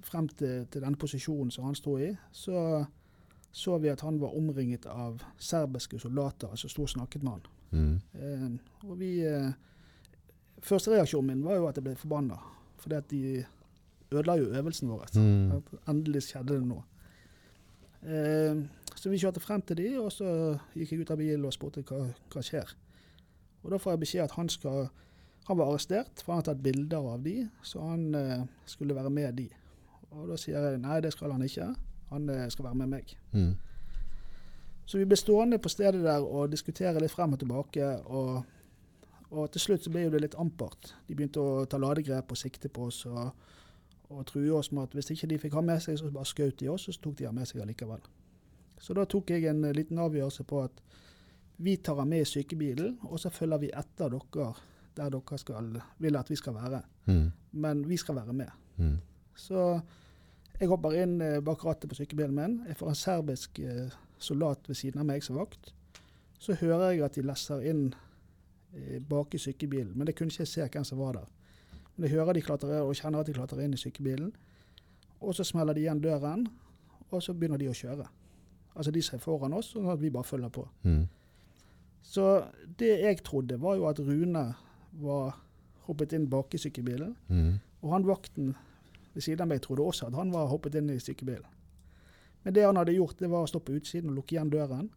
frem til, til denne posisjonen som han sto i, så så vi at han var omringet av serbiske soldater som sto og snakket med han. Mm. Eh, og vi eh, Første reaksjonen min var jo at jeg ble forbanna, fordi at de ødela jo øvelsen vår. Mm. Endelig skjedde det noe. Eh, så vi kjørte frem til de, og så gikk jeg ut av bilen og spurte hva, hva skjer. Og da får jeg beskjed at han skal Han var arrestert, for han hadde tatt bilder av de, så han eh, skulle være med de. Og da sier jeg nei, det skal han ikke. Han eh, skal være med meg. Mm. Så vi ble stående på stedet der og diskutere litt frem og tilbake. Og, og til slutt så ble det litt ampert. De begynte å ta ladegrep og sikte på oss og, og true oss med at hvis ikke de fikk ha med seg, så bare skjøt de oss, og så tok de ham med seg allikevel. Så da tok jeg en eh, liten avgjørelse på at vi tar ham med i sykebilen, og så følger vi etter dere der dere skal, vil at vi skal være. Mm. Men vi skal være med. Mm. Så Jeg hopper inn eh, bak rattet på sykebilen min. Jeg får en serbisk eh, soldat ved siden av meg som vakt. Så hører jeg at de lesser inn eh, bak i sykebilen, men det kunne ikke jeg se hvem som var der. Men jeg hører de klatrer og kjenner at de klatrer inn i sykebilen. Og så smeller de igjen døren, og så begynner de å kjøre. Altså de som er foran oss, sånn at vi bare følger på. Mm. Så det jeg trodde, var jo at Rune var hoppet inn bak i sykebilen. Mm. Og han vakten ved siden av meg trodde også at han var hoppet inn i sykebilen. Men det han hadde gjort, det var å stå på utsiden og lukke igjen døren.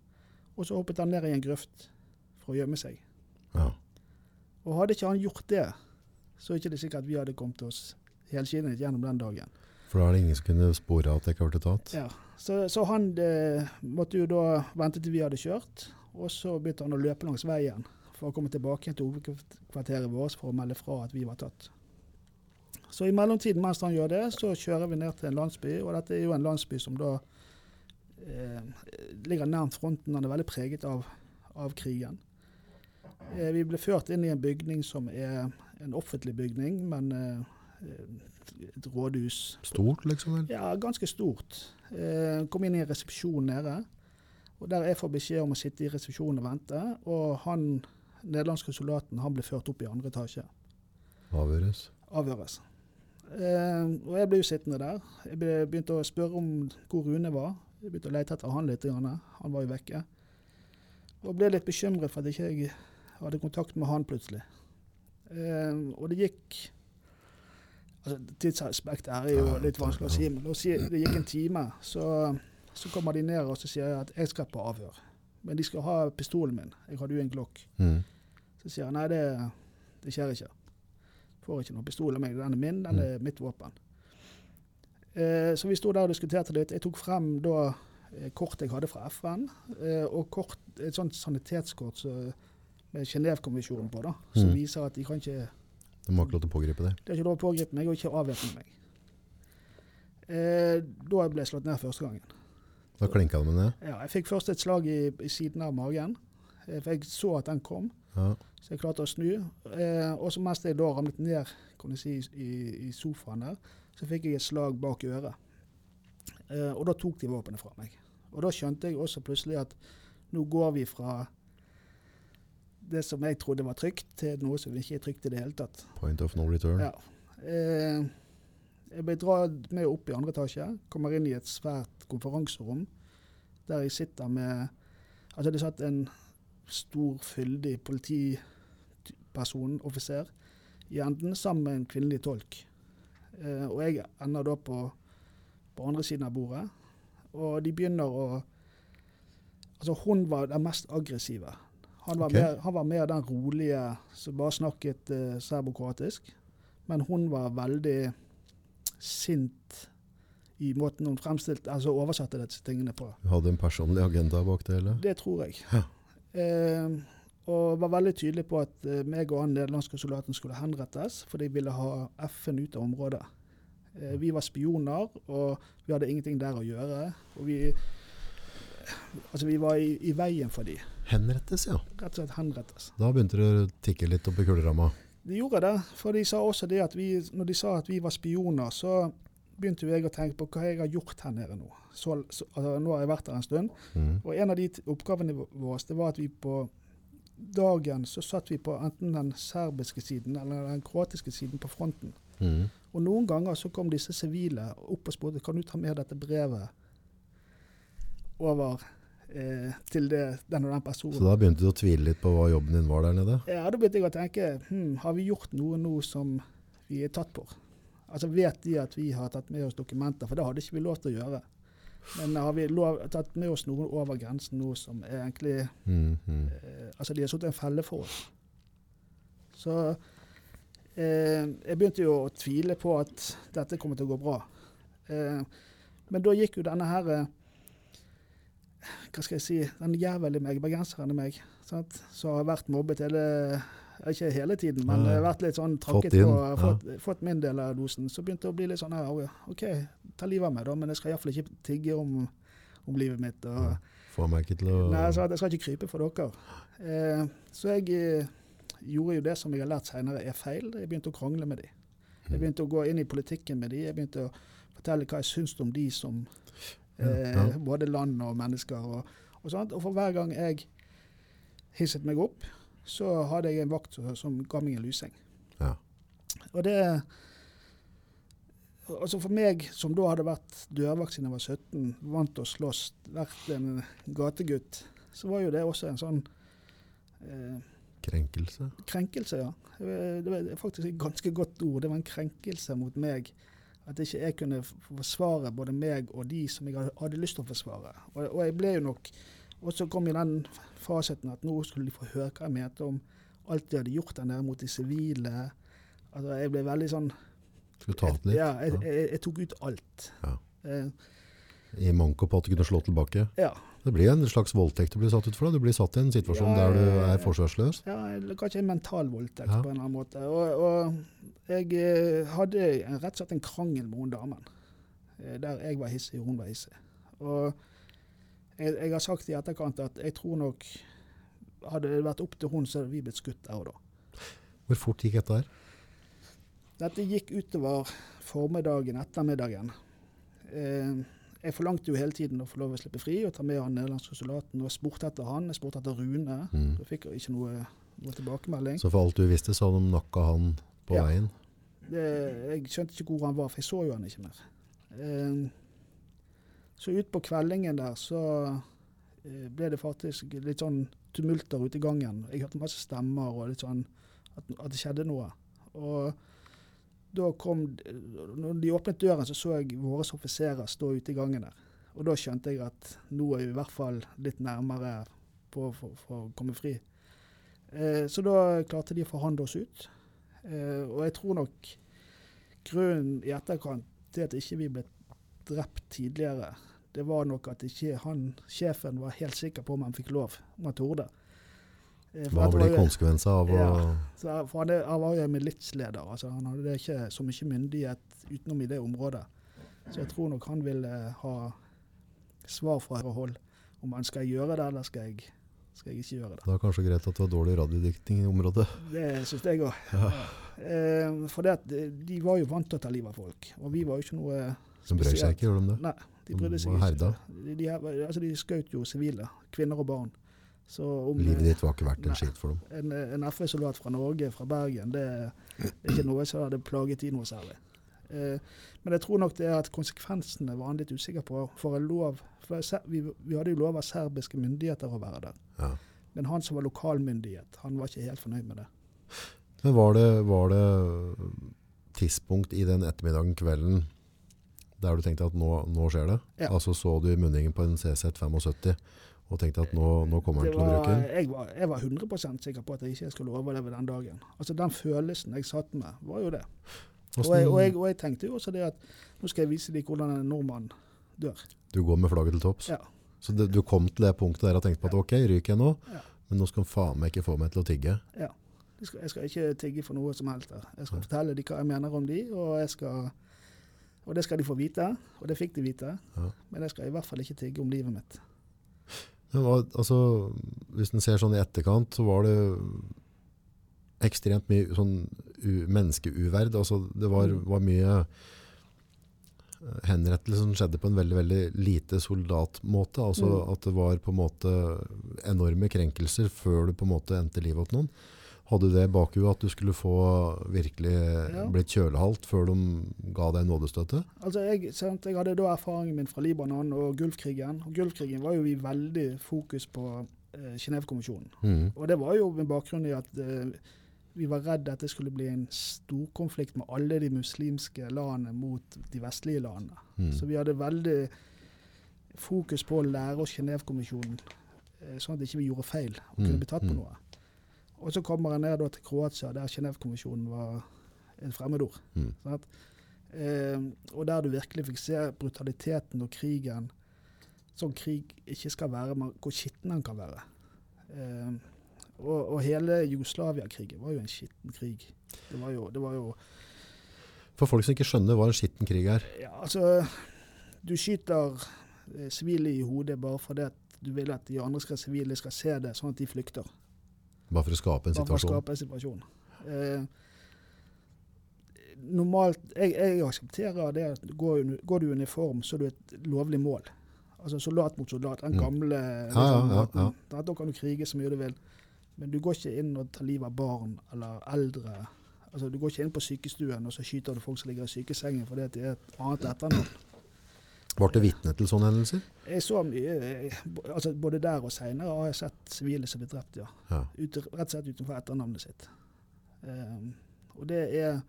Og så hoppet han ned i en grøft for å gjemme seg. Ja. Og hadde ikke han gjort det, så er ikke sikkert at vi hadde kommet oss helskinnet gjennom den dagen. For da er det ingen som kunne spore at det ikke ble tatt? Ja. Så, så han de, måtte jo da vente til vi hadde kjørt, og så begynte han å løpe langs veien for å komme tilbake til hovedkvarteret vårt for å melde fra at vi var tatt. Så i mellomtiden mens han gjør det, så kjører vi ned til en landsby, og dette er jo en landsby som da eh, ligger nærmt fronten. Han er veldig preget av, av krigen. Eh, vi ble ført inn i en bygning som er en offentlig bygning, men eh, et rådhus. Stort, liksom? Ja, ganske stort. Eh, kom inn i en resepsjon nede. Og Der jeg får beskjed om å sitte i resepsjonen og vente. Og han nederlandske soldaten han ble ført opp i andre etasje. Avhøres? Avhøres. Eh, og jeg ble jo sittende der. Jeg begynte å spørre om hvor Rune var. Jeg begynte å lete etter han litt. Grann. Han var jo vekke. Og ble litt bekymret for at ikke jeg hadde kontakt med han plutselig. Eh, og det gikk altså Tidsaspektet her er jo litt vanskelig å si, men det gikk en time. Så, så kommer de ned og så sier jeg at jeg skal på avhør. Men de skal ha pistolen min. Jeg hadde jo en Glock. Mm. Så sier han nei, det, det skjer ikke. Får ikke noen pistol av meg. Den er min, den er mitt våpen. Eh, så vi sto der og diskuterte litt. Jeg tok frem da eh, kort jeg hadde fra FN, eh, og kort, et sånt sanitetskort så, med Genévekonvensjonen på, da, som Mm. viser at de kan ikke De har ikke lov til å pågripe det? de har ikke lov å pågripe meg og ikke avvæpne meg. Eh, da ble jeg slått ned første gangen. Da klinka det med det? Ja, jeg fikk først et slag i, i siden av magen, eh, for jeg så at den kom. Ja. Så jeg klarte å snu. Eh, og så mens jeg da ramlet ned kan du si, i, i sofaen der, så fikk jeg et slag bak øret. Eh, og da tok de våpenet fra meg. Og da skjønte jeg også plutselig at nå går vi fra det som jeg trodde var trygt, til noe som ikke er trygt i det hele tatt. Point of no return? Ja. Eh, jeg ble dratt med opp i andre etasje. Kommer inn i et svært konferanserom der jeg sitter med Altså, det satt en stor, fyldig politiperson, offiser, i enden sammen med en kvinnelig tolk. Eh, og jeg ender da på, på andre siden av bordet. Og de begynner å Altså, hun var den mest aggressive. Han var, okay. mer, han var mer den rolige som bare snakket eh, serbokroatisk. Men hun var veldig sint i måten hun fremstilte, altså oversatte disse tingene på. Du hadde en personlig agenda bak det hele? Det tror jeg. Ja. Eh, og var veldig tydelig på at eh, meg og han nederlandske soldaten skulle henrettes, for de ville ha FN ut av området. Eh, vi var spioner, og vi hadde ingenting der å gjøre. Og vi, altså vi var i, i veien for de. Henrettes, ja. Rett og slett henrettes. Da begynte det å tikke litt opp i kuleramma. De gjorde det, for de sa også det at vi, når de sa at vi var spioner, så begynte jeg å tenke på hva jeg har gjort her nede nå. Så, så, altså, nå har jeg vært her en stund. Mm. Og en av de oppgavene våre det var at vi på dagen så satt vi på enten den serbiske siden eller den kroatiske siden på fronten. Mm. Og noen ganger så kom disse sivile opp og spurte kan du ta med dette brevet over eh, til det, den og den personen. Så da begynte du å tvile litt på hva jobben din var der nede? Ja, da begynte jeg å tenke hm, har vi gjort noe nå som vi er tatt på? Altså Vet de at vi har tatt med oss dokumenter? For det hadde ikke vi lov til å gjøre. Men har vi lov, tatt med oss noen over grensen nå som er egentlig Mm, mm. eh, Altså, de har satt en felle for oss. Så eh, jeg begynte jo å tvile på at dette kommer til å gå bra. Eh, men da gikk jo denne her eh, Hva skal jeg si Den jævelen i meg, bergenseren i meg, sant? som har vært mobbet hele ikke hele tiden, men eh, vært litt sånn Fått trakket på, ja. fått, fått min del av dosen. Så begynte det å bli litt sånn her «Å, OK, ta livet av meg, da, men jeg skal iallfall ikke tigge om, om livet mitt. og Ja. Får meg ikke til å Nei, jeg sa at jeg skal ikke krype for dere. Eh, så jeg eh, gjorde jo det som jeg har lært senere er feil. Jeg begynte å krangle med de. Jeg begynte å gå inn i politikken med de. Jeg begynte å fortelle hva jeg syns om de som eh, ja. Både land og mennesker. Og, og, sånt. og for hver gang jeg hisset meg opp, så hadde jeg en vakt som, ga meg en lusing. Ja. Og det Altså For meg, som da hadde vært dørvakt siden jeg var 17, vant til å slåss, vært en gategutt, så var jo det også en sånn eh, Krenkelse. krenkelse, ja. Det var faktisk et ganske godt ord. Det var en krenkelse mot meg. At ikke jeg kunne forsvare både meg og de som jeg hadde lyst til å forsvare. Og, og jeg ble jo nok Og så kom jo den fasiten at nå skulle de få høre hva jeg mente om alt de hadde gjort der nede mot de sivile. Altså, jeg ble veldig sånn Skulle ta ut litt. Ja, jeg, jeg, jeg tok ut alt. Ja. Eh, I manko på at du kunne slå tilbake. ja. Det blir en slags voldtekt du blir satt ut for. Da. Du blir satt i en situasjon Ja, der du er ja. forsvarsløs. Ja, eller kanskje en mental voldtekt Ja. på en eller annen måte. Og, og jeg eh, hadde rett og slett en krangel med hun damen. eh, Der jeg var hissig, og hun var hissig. Og jeg, jeg har sagt i etterkant at jeg tror nok Hadde det vært opp til hun, så hadde vi blitt skutt der og da. Hvor fort gikk dette her? Dette gikk utover formiddagen, ettermiddagen. Eh, jeg forlangte jo hele tiden å få lov å slippe fri og ta med han nederlandske soldaten. Og spurte etter han, jeg spurte etter Rune. Mm. Da fikk jeg ikke noe, noe tilbakemelding. Så for alt du visste, så hadde de nakka han på Ja. veien. Det, jeg skjønte ikke hvor han var, for jeg så jo han ikke mer. Eh, så utpå kveldingen der så eh, ble det faktisk litt sånn tumulter ute i gangen. Jeg hørte masse stemmer og litt sånn at, at det skjedde noe. Og da kom Når de åpnet døren, så så jeg våre offiserer stå ute i gangen der. Og da skjønte jeg at nå er vi i hvert fall litt nærmere på å komme fri. Eh, så da klarte de å forhandle oss ut. Eh, og jeg tror nok grunnen i etterkant til at ikke vi ble drept tidligere, det var nok at ikke han, sjefen var helt sikker på om han fikk lov, om han torde. Eh, Hva blir konsekvensen av å Ja. For han, er- han var jo militsleder. Altså, han hadde ikke så mye myndighet utenom i det området. Så jeg tror nok han ville ha svar fra høyre hold om han skal gjøre det, eller skal jeg, skal jeg ikke gjøre det. Det var kanskje greit at det var dårlig radiodikting i området. Det syns jeg òg. Ja. Eh, for det de de var jo vant til å ta livet av folk, og vi var jo ikke noe De brød seg ikke, gjorde de det? Nei, de De brydde seg ikke. herda. De, de, altså, de skjøt jo sivile, kvinner og barn. Så om Livet ditt var ikke verdt en skitt for dem. en, en FV-soldat fra Norge, fra Bergen, det er ikke noe som hadde plaget de noe særlig. Eh, men jeg tror nok det er at konsekvensene var han litt usikker på. For en lov, for vi, vi hadde jo lov av serbiske myndigheter å være der. Ja. Men han som var lokalmyndighet, han var ikke helt fornøyd med det. Men var det, var det tidspunkt i den ettermiddagen, kvelden, der du tenkte at nå, nå skjer det? Ja. Altså så du i munningen på en CZ75 og tenkte at nå, nå kommer han til å bruke den? jeg, var, jeg var 100% sikker på at jeg ikke skulle overleve den dagen. Altså Den følelsen jeg satt med, var jo det. Og jeg, og, jeg, og jeg tenkte jo også det at nå skal jeg vise dem hvordan en nordmann dør. Du går med flagget til topps? Ja. Så det, du kom til det punktet der og tenkte på at ok, ryker jeg nå, Ja. men nå skal han faen meg ikke få meg til å tigge. Ja. Jeg skal, jeg skal ikke tigge for noe som helst. der. Jeg skal fortelle dem hva jeg mener om de, og, jeg skal, og det skal de få vite. Og det fikk de vite. Ja. Men jeg skal i hvert fall ikke tigge om livet mitt. Var, altså, hvis en ser sånn i etterkant, så var det ekstremt mye sånn menneskeuverd. Altså, det var, Mm. var mye eh, henrettelse som skjedde på en veldig, veldig lite soldatmåte. Altså Mm. at det var på en måte enorme krenkelser før du på en måte endte livet til noen. Hadde det i bakhuet at du skulle få virkelig Ja. blitt kjølehalt før de ga deg nådestøtte? Altså, jeg, sant, jeg hadde da erfaringen min fra Libanon og Gulfkrigen. Og Gulfkrigen var jo i veldig fokus på eh, Genévekonvensjonen. Mm. Og det var jo med bakgrunn i at eh, vi var redd at det skulle bli en storkonflikt med alle de muslimske landene mot de vestlige landene. Mm. Så vi hadde veldig fokus på å lære oss Genévekonvensjonen, eh, sånn at ikke vi gjorde feil og kunne Mm, bli tatt på mm. noe. Og så kommer jeg ned til Kroatia, der Genévekonvensjonen var en fremmedord. Mm. Sant? Eh, og der du virkelig fikk se brutaliteten og krigen sånn krig ikke skal være, men hvor skitten den kan være. Eh, og, og hele Jugoslavia-krigen var jo en skitten krig. Det var jo, det var jo For folk som ikke skjønner hva en skitten krig er. Ja, altså Du skyter eh, sivile i hodet bare fordi at du vil at de andre skal, sivile skal se det, sånn at de flykter. Bare for å skape en Bare for å situasjon. skape en situasjon. Eh, normalt jeg, jeg aksepterer det at går, går du i uniform, så er du et lovlig mål. Altså soldat mot soldat. Den Mm. gamle ja, liksom, ja, ja. Da- Da kan du krige så mye du vil. Men du går ikke inn og tar livet av barn eller eldre. Altså, du går ikke inn på sykestuen og så skyter du folk som ligger i sykesengen fordi det er et annet etternavn. Ble du vitne til sånne hendelser? Jeg så mye, eh, altså Både der og seinere har jeg sett sivile som blir drept, ja. Ja. Ut, rett og slett utenfor etternavnet sitt. Um, og det er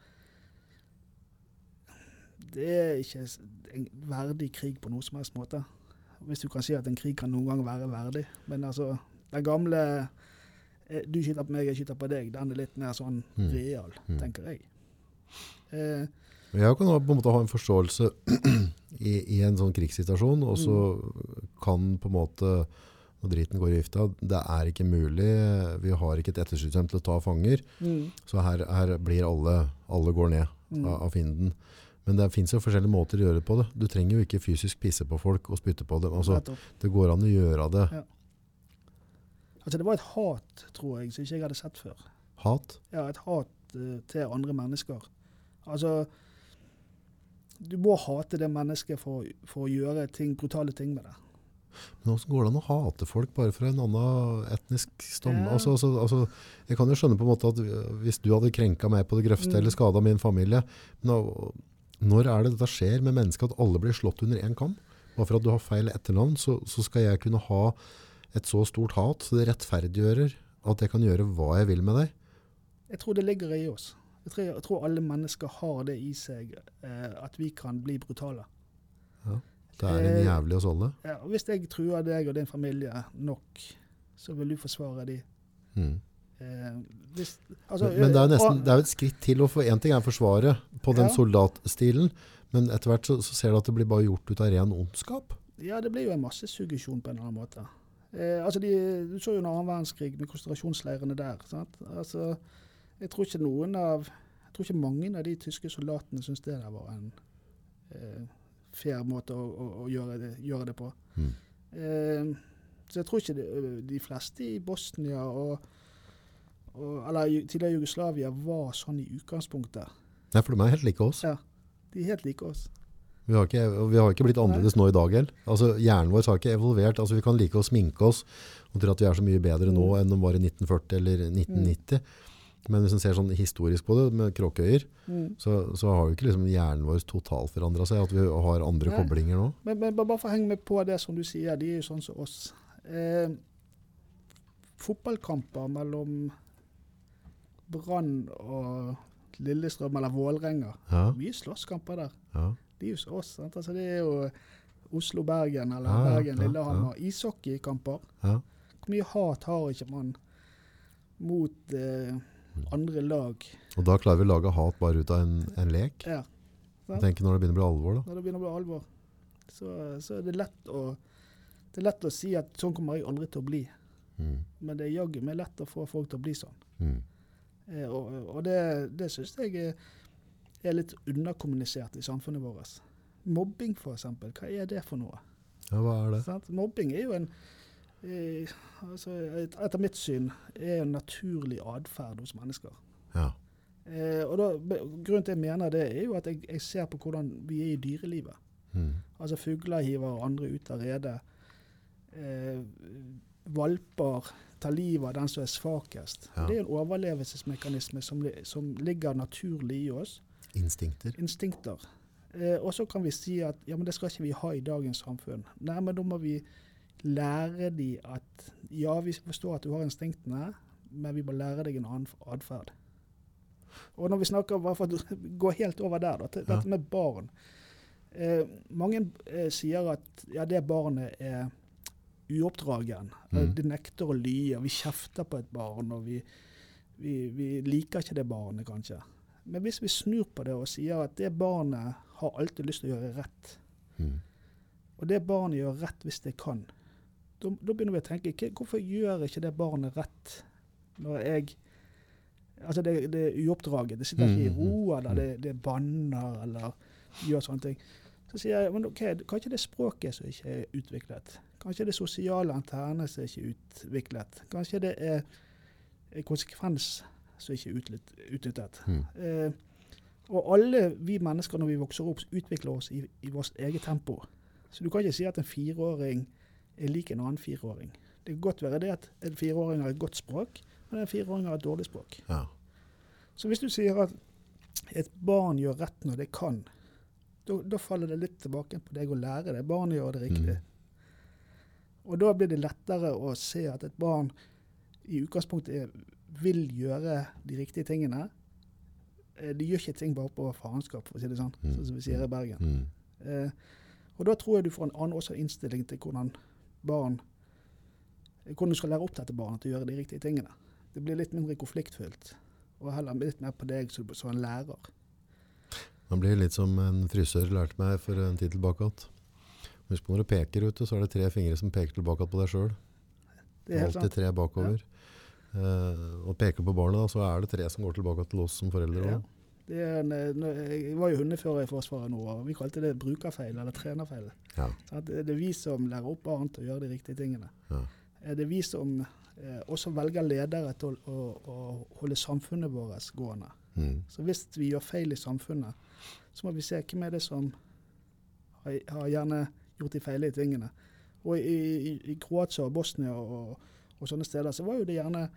Det er ikke en verdig krig på noen som helst måte. Hvis du kan si at en krig kan noen gang være verdig. Men altså, den gamle eh, Du skyter på meg, jeg skyter på deg. Den er litt mer sånn Mm. real, Mm. tenker jeg. Uh, Jeg kan på en måte ha en forståelse i, i en sånn krigssituasjon, og så kan på en måte når driten går i vifta, det er ikke mulig, vi har ikke et ettersystem til å ta fanger, mm, så her, her blir alle, alle går ned mm. av, av fienden. Men det finnes jo forskjellige måter å gjøre det på det. Du trenger jo ikke fysisk pisse på folk og spytte på dem. Altså, det går an å gjøre det. Altså, det var et hat, tror jeg, som ikke jeg hadde sett før. Hat. Ja, et hat uh, til andre mennesker. Altså Du må hate det mennesket for, for å gjøre ting, brutale ting med det. Men hvordan går det an å hate folk bare fra en annen etnisk stamme? Ja. Altså, altså, altså, jeg kan jo skjønne på en måte at hvis du hadde krenka meg på det grøfte Mm. eller skada min familie men Når er det dette skjer med mennesker at alle blir slått under én kam? Bare for at du har feil etternavn, så, så skal jeg kunne ha et så stort hat så det rettferdiggjører at jeg kan gjøre hva jeg vil med deg. Jeg tror det ligger i oss. Jeg tror, jeg tror alle mennesker har det i seg, eh, at vi kan bli brutale. Ja, Det er en Eh, jævlig oss alle. Ja, og hvis jeg truer deg og din familie nok, så vil du forsvare de. Mm. Eh, hvis, altså, Men, men det er jo nesten det er jo et skritt til. å få En ting er forsvaret på den Ja. soldatstilen, men etter hvert så, så ser du at det blir bare gjort ut av ren ondskap. Ja, det blir jo en massesuggesjon på en eller annen måte. Eh, altså de, du så jo under annen verdenskrig med konsentrasjonsleirene der. Sant? Altså, jeg tror ikke noen av jeg tror ikke mange av de tyske soldatene syntes det der var en eh, fair måte å, å, å gjøre, det, gjøre det på. Mm. Eh, så jeg tror ikke de, de fleste i Bosnia og, og eller tidligere Jugoslavia var sånn i utgangspunktet. Nei, for de er helt like oss. Ja, de er helt like oss. Vi har ikke, vi har ikke blitt annerledes nå i dag heller. Altså, hjernen vår har ikke evolvert. Altså, vi kan like å sminke oss og tro at vi er så mye bedre nå Mm. enn de var i 1940 eller 1990. Men hvis en ser sånn historisk på det, med kråkeøyer, Mm. så, så har jo ikke liksom hjernen vår totalt forandra seg. At vi har andre Nei. koblinger nå. Men, men bare for å henge med på det som du sier, de er jo sånn som oss. Eh, fotballkamper mellom Brann og Lillestrøm eller Vålerenga. Ja, Mye slåsskamper der. ja. De er jo som oss. Sant? Altså, det er jo Oslo-Bergen eller Ja, ja, Bergen-Lillehammer. Ishockeykamper. ja. Hvor mye hat har ikke man mot eh, andre lag? Og da klarer vi å lage hat bare ut av en, en lek. Ja. Jeg tenker når det begynner å bli alvor, da. Når det begynner å bli alvor, så, så er det lett å det er lett å si at sånn kommer jeg aldri til å bli. Mm. Men det er jaggu meg lett å få folk til å bli sånn. Mm. Eh, og og det, det syns jeg er, er litt underkommunisert i samfunnet vårt. Mobbing, f.eks. Hva er det for noe? Ja, hva er det? Sånn? Mobbing er jo en eh, altså, et- Etter mitt syn er en naturlig atferd hos mennesker. Ja. Eh, og da, Grunnen til jeg mener det, er jo at jeg, jeg ser på hvordan vi er i dyrelivet. Mm. Altså Fugler hiver andre ut av redet. Eh, valper tar livet av den som er svakest. Ja. Det er en overlevelsesmekanisme som, som ligger naturlig i oss. Instinkter. Instinkter. Eh, og så kan vi si at ja, men det skal ikke vi ha i dagens samfunn. Nei, men da må vi lære de at ja, vi forstår at du har instinktene, men vi må lære deg en annen atferd. Og når vi snakker, bare for å gå helt over der, da, til Ja. dette med barn. Eh, mange eh, sier at ja, det barnet er uoppdragen. Mm. Det nekter å lye. Vi kjefter på et barn, og vi, vi, vi liker ikke det barnet, kanskje. Men hvis vi snur på det og sier at det barnet har alltid lyst til å gjøre rett, Mm. og det barnet gjør rett hvis det kan, da, da begynner vi å tenke "Hva- hvorfor gjør ikke det barnet rett når jeg Altså, det, det er uoppdraget. Det sitter ikke i Mm, ro, eller mm. det, det banner, eller gjør sånne ting. Så sier jeg men ok, kanskje det er språket som ikke er utviklet. Kanskje det sosiale interne som ikke er utviklet. Kanskje det er er konsekvens som ikke er utnyttet. Mm. Eh, Og alle vi mennesker når vi vokser opp, utvikler oss i, i vårt eget tempo. Så du kan ikke si at en fireåring er lik en annen fireåring. Det kan godt være det at en fireåring har et godt språk, men en fireåring har et dårlig språk. Ja. Så hvis du sier at et barn gjør rett når det kan, da, faller det litt tilbake på deg å lære det. Barnet gjør det riktig. Og da blir det lettere å se at et barn i utgangspunktet vil gjøre de riktige tingene. Eh, De gjør ikke ting bare på faenskap, for å si det sånn, Mm. sånn som vi sier i Bergen. Mm. Eh, og da tror jeg du får en annen også innstilling til hvordan barn hvordan du skal lære opp dette barnet til å gjøre de riktige tingene. Det blir litt mindre konfliktfylt, og heller litt mer på deg som, en lærer. Man blir litt som en frisør lærte meg for en tid tilbake at Husk på når du peker ute, så er det tre fingre som peker tilbake på deg sjøl. Alltid tre bakover. Eh, og peker på barnet, da, så er det tre som går tilbake til oss som foreldre. Ja. En, eh, jeg var jo hundefører i Forsvaret nå, og vi kalte det brukerfeil eller trenerfeil. Ja. At det det er vi som lærer opp barn til å gjøre de riktige tingene. Ja. Eh, Det er vi som eh, også velger ledere til å, å, å holde samfunnet vårt gående. Mm. Så hvis vi gjør feil i samfunnet, så må vi se hvem er det som har, har gjerne gjort de feile tingene. Og i, i, i Kroatia og Bosnia og, og sånne steder så var jo det gjerne eh,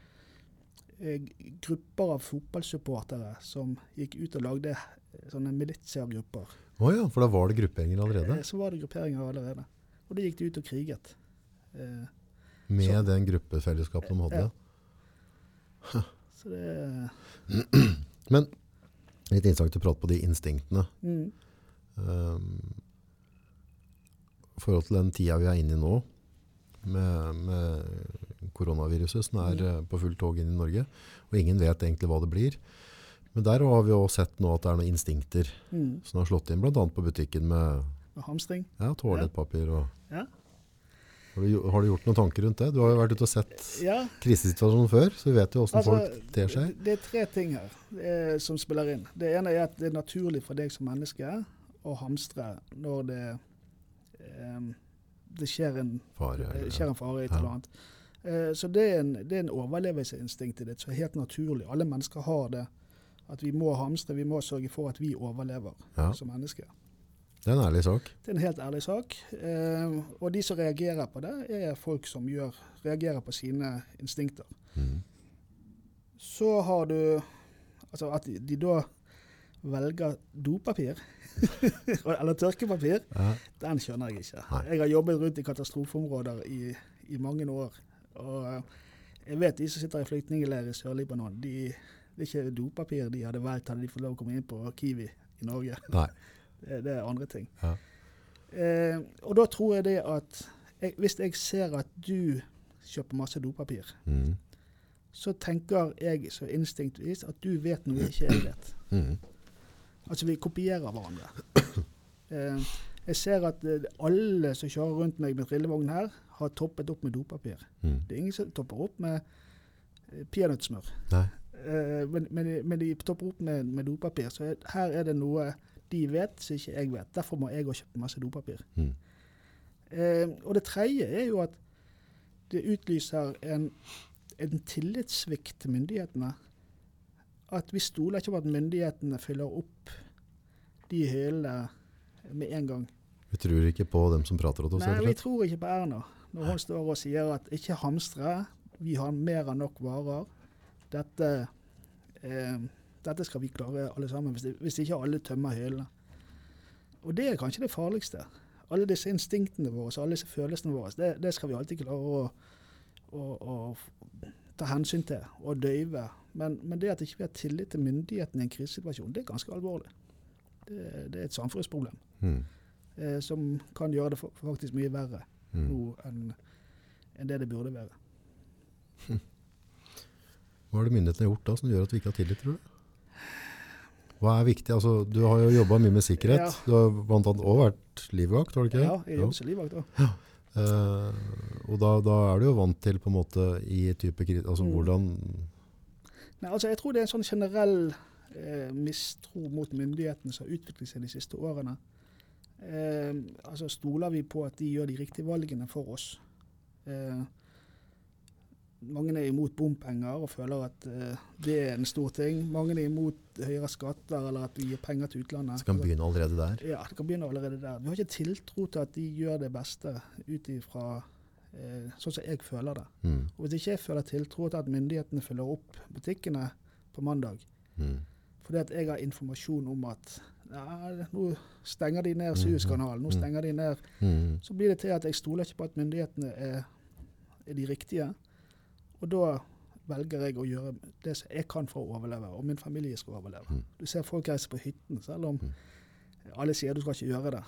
grupper av fotballsupportere som gikk ut og lagde eh, sånne militiagrupper. Å ja, for da var det grupperinger allerede? Eh, så var det grupperinger allerede. Og da gikk de ut og kriget. Eh, Med så- den gruppefellesskapet de hadde? Ja. så det Men litt innsagt å prate på de instinktene. mm, Um, forhold til den tida vi er inne i nå, med, med koronaviruset som er eh, på fullt tog inn i Norge, og ingen vet egentlig hva det blir. Men der har vi også sett nå at det er noen instinkter mm, som har slått inn, bl.a. på butikken med hamstring. ja, toalettpapir. Og, Ja. har, du, har du gjort noen tanker rundt det? Du har jo vært ute og sett Ja, krisesituasjonen før, så du vet jo åssen Altså, folk ter seg. Det er tre ting her eh, som spiller inn. Det ene er at det er naturlig for deg som menneske å hamstre når det, eh, det skjer, en, Fare. eller- skjer en fare i et Ja. eller annet. Eh, så det er, en, det er en overlevelseinstinkt i det som er helt naturlig. Alle mennesker har det. At vi må hamstre, vi må sørge for at vi overlever Ja, som mennesker. det er en ærlig sak. Det er en helt ærlig sak. Eh, og de som reagerer på det, er folk som gjør, reagerer på sine instinkter. Mm. Så har du Altså at de, de da velger dopapir, eller tørkepapir, Ja. den skjønner jeg ikke. Nei. Jeg har jobbet rundt i katastrofeområder i, i mange år. Og eh, jeg vet de som sitter i flyktningleir i Sør-Libanon, de, det er ikke dopapir de hadde valgt hadde de fått lov å komme inn på Kiwi i Norge. Nei. Det, det er andre ting. Ja. Eh, og da tror jeg det at jeg, Hvis jeg ser at du kjøper masse dopapir, Mm. så tenker jeg så instinktvis at du vet noe ikke jeg vet. Mm. Altså vi kopierer hverandre. Eh, jeg ser at eh, alle som kjører rundt meg med trillevogn her, har toppet opp med dopapir. Mm. Det er ingen som topper opp med eh, peanøttsmør. Eh, men, men, de- men de topper opp med, med dopapir. Så jeg- her er det noe de vet som ikke jeg vet. Derfor må jeg også kjøpe masse dopapir. Mm. Eh, og det tredje er jo at det utlyser en, en tillitssvikt til myndighetene. At vi stoler ikke på at myndighetene fyller opp de hyllene med en gang. Vi tror ikke på dem som prater til oss, Nei, vi tror ikke på Erna når hun står og sier at ikke hamstre, vi har mer enn nok varer. Dette, eh, dette skal vi klare alle sammen, hvis, det, hvis ikke alle tømmer hyllene. Og det er kanskje det farligste. Alle disse instinktene våre, alle disse følelsene våre, det, det skal vi alltid klare å, å, å ta hensyn til og døyve. Men, men det at ikke vi har tillit til myndighetene i en krisesituasjon, det er ganske alvorlig. Det, det er et samfunnsproblem Mm. Eh, som kan gjøre det fa- faktisk mye verre Mm. nå enn en det det burde være. Hva har det myndighetene gjort da som gjør at vi ikke har tillit, tror du? Hva er viktig? Altså, du har jo jobba mye med sikkerhet. Ja. Du har bl.a. òg vært livvakt, har du ikke? det? Ja, jeg jobber som livvakt òg. Uh, og da, da er du jo vant til på en måte i type Altså Mm. hvordan Nei, altså jeg tror det er en sånn generell eh, mistro mot myndighetene som har utviklet seg de siste årene. Eh, altså Stoler vi på at de gjør de riktige valgene for oss? Eh, mange er imot bompenger og føler at eh, det er en stor ting. Mange er imot høyere skatter eller at vi gir penger til utlandet. Så kan begynne allerede der. Ja, det kan begynne allerede der. Vi har ikke tiltro til at de gjør det beste ut ifra eh, sånn som jeg føler det. Mm. Og hvis ikke jeg føler tiltro til at myndighetene følger opp butikkene på mandag, Mm. fordi at jeg har informasjon om at ja, nå stenger de ned. Suezkanalen, nå Mm. stenger de ned Mm. så blir det til at jeg stoler ikke på at myndighetene er, er de riktige. Og da velger jeg å gjøre det som jeg kan for å overleve, og min familie skal overleve. Mm. Du ser folk reise på hytten, selv om Mm. alle sier du skal ikke gjøre det.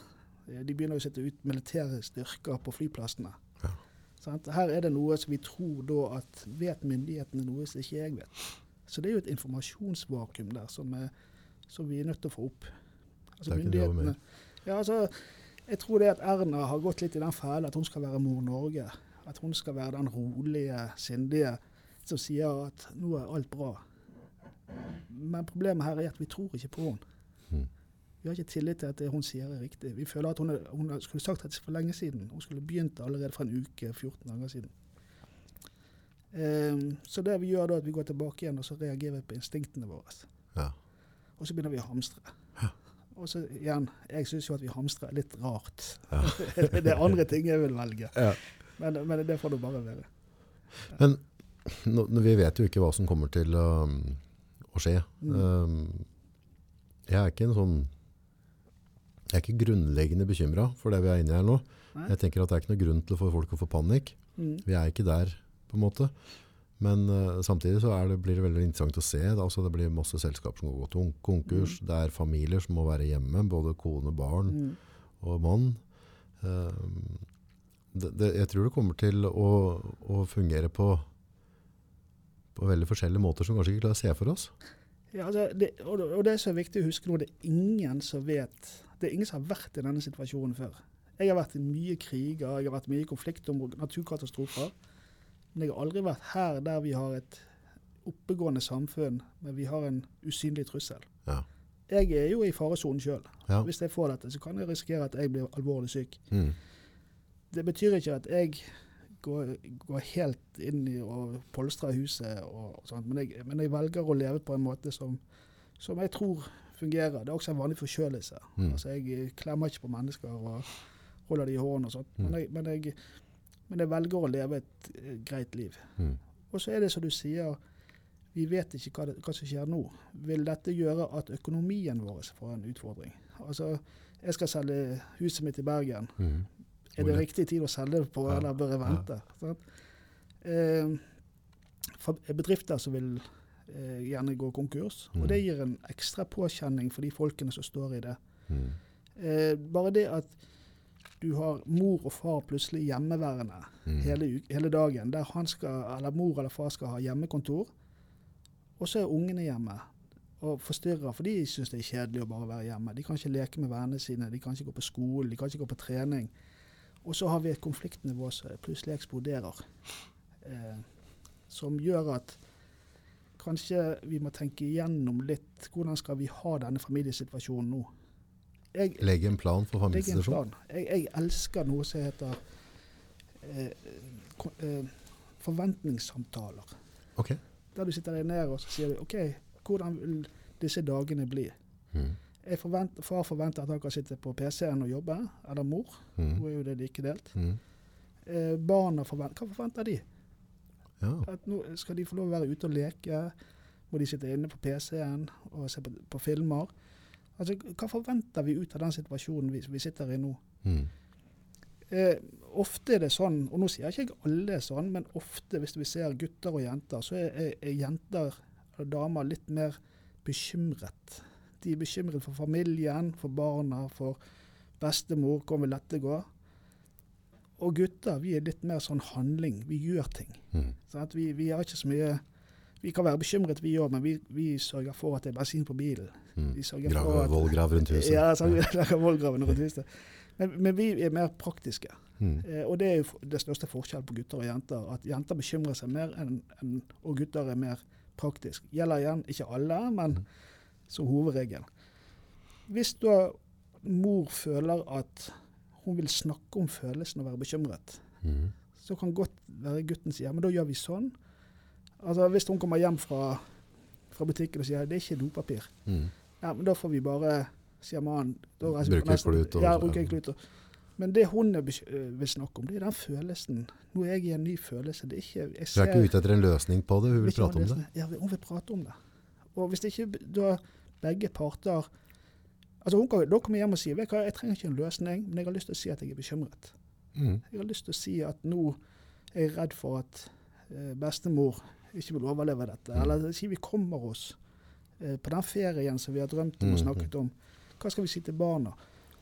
De begynner å sette ut militære styrker på flyplassene. Ja. Her er det noe som vi tror da at vet myndighetene noe som ikke jeg vet. Så det er jo et informasjonsvakuum der som, er, som vi er nødt til å få opp. Altså myndighetene ja, altså, Jeg tror det at Erna har gått litt i den fellen at hun skal være mor Norge. At hun skal være den rolige, sindige som sier at nå er alt bra. Men problemet her er at vi tror ikke på henne. Mm. Vi har ikke tillit til at det hun sier er riktig. Vi føler at hun, er, hun skulle sagt det for lenge siden. Hun skulle begynt allerede for en uke, 14 dager siden. Um, så det vi gjør da, at vi går tilbake igjen og så reagerer vi på instinktene våre. Ja. Og så begynner vi å hamstre. Og så igjen, jeg syns jo at vi hamstrer litt rart. Ja. det er andre ting jeg vil velge. Ja. Men, men det får det bare være. Men nå- vi vet jo ikke hva som kommer til å, å skje. Mm. Um, jeg er ikke en sånn Jeg er ikke grunnleggende bekymra for det vi er inne i her nå. Nei? Jeg tenker at det er ikke noe grunn til for folk å få panikk. Mm. Vi er ikke der, på en måte. Men uh, samtidig så det, blir det veldig interessant å se. Altså, det blir masse selskaper som går til konkurs. Det er familier som må være hjemme, både kone, barn Mm. og mann. Uh, det, det, jeg tror det kommer til å, å fungere på, på veldig forskjellige måter som kanskje ikke klarer å se for oss. Ja, og, det- og det som er viktig å huske nå, det er ingen som vet Det er ingen som har vært i denne situasjonen før. Jeg har vært i mye kriger, jeg har vært mye i konflikter om naturkatastrofer. Men jeg har aldri vært her der vi har et oppegående samfunn, men vi har en usynlig trussel. Ja. Jeg er jo i faresonen sjøl. Ja. Hvis jeg får dette, så kan jeg risikere at jeg blir alvorlig syk. Mm. Det betyr ikke at jeg går, går helt inn i og polstrer huset, og sånt, men, jeg, men jeg velger å leve på en måte som, som jeg tror fungerer. Det er også en vanlig forkjølelse. Mm. Altså, jeg klemmer ikke på mennesker og holder de i hånden og sånt, Mm. men, jeg, men, jeg, men jeg velger å leve et eh, greit liv. Mm. Og så er det som du sier, vi vet ikke hva, det, hva som skjer nå. Vil dette gjøre at økonomien vår får en utfordring? Altså, jeg skal selge huset mitt i Bergen. Mm. Er det riktig tid å selge det på, Ja, eller bør jeg vente? Sant? Eh, bedrifter som vil eh, gjerne gå konkurs, Mm. og det gir en ekstra påkjenning for de folkene som står i det. Mm. Eh, bare det at du har mor og far plutselig hjemmeværende Mm. hele, hele dagen, der han skal, eller mor eller far skal ha hjemmekontor, og så er ungene hjemme og forstyrrer, for de syns det er kjedelig å bare være hjemme. De kan ikke leke med vennene sine, de kan ikke gå på skole, de kan ikke gå på trening. Og så har vi et konfliktnivå som plutselig eksploderer, eh, som gjør at kanskje vi må tenke igjennom litt hvordan skal vi ha denne familiesituasjonen nå. Jeg, Legge en plan for familiesituasjonen. Jeg, jeg elsker noe som heter eh, ko- eh, forventningssamtaler. Okay. Der du sitter deg ned og så sier du, OK, hvordan vil disse dagene bli? Mm. Jeg forventer, far forventer at han kan sitte på PC-en og jobbe, eller mor. Mm. Nå er jo det likedelt. Mm. Eh, barna forventer, Hva forventer de? Ja. At nå skal de få lov å være ute og leke? Må de sitte inne på PC-en og se på, på filmer? Altså, Hva forventer vi ut av den situasjonen vi, vi sitter i nå? Mm. Eh, ofte er det sånn, og nå sier jeg ikke alle er sånn, men ofte hvis vi ser gutter og jenter, så er, er, er jenter og damer litt mer bekymret. De er bekymret for familien, for barna, for bestemor, hvor vil dette gå? Og gutter, vi er litt mer sånn handling. Vi gjør ting. Mm. Sant? Vi, vi har ikke så mye Vi kan være bekymret, vi òg, men vi, vi sørger for at det er bensin på bilen. Mm. Vi sørger for at rundt huset. Ja, så rundt huset. Men, men vi er mer praktiske. Mm. Eh, og det er jo det største forskjellen på gutter og jenter. At jenter bekymrer seg mer, enn, enn, og gutter er mer praktisk. Gjelder igjen ikke alle, men Mm. som hovedregel. Hvis da mor føler at hun vil snakke om følelsen å være bekymret, Mm. så kan godt være gutten sier men da gjør vi sånn, Altså, Hvis hun kommer hjem fra, fra butikken og sier det er ikke dopapir, Mm. ja, men da får vi bare, sier mannen Bruke neste- klut og- Ja, bruker klut. Men det hun øh, vil snakke om, det er den følelsen. Nå er jeg i en ny følelse. Det er ikke, jeg Hun er ikke ute etter en løsning på det, hun vil prate om det. Ja, hun vil prate om det. Og hvis ikke da begge parter Altså hun kan, Da kommer jeg hjem og sier vet du hva, jeg trenger ikke en løsning, men jeg har lyst til å si at jeg er bekymret. Mm. Jeg har lyst til å si at nå er jeg redd for at eh, bestemor ikke vil overleve dette. Mm. Eller si vi kommer oss eh, på den ferien som vi har drømt om Mm, og snakket om. Hva skal vi si til barna?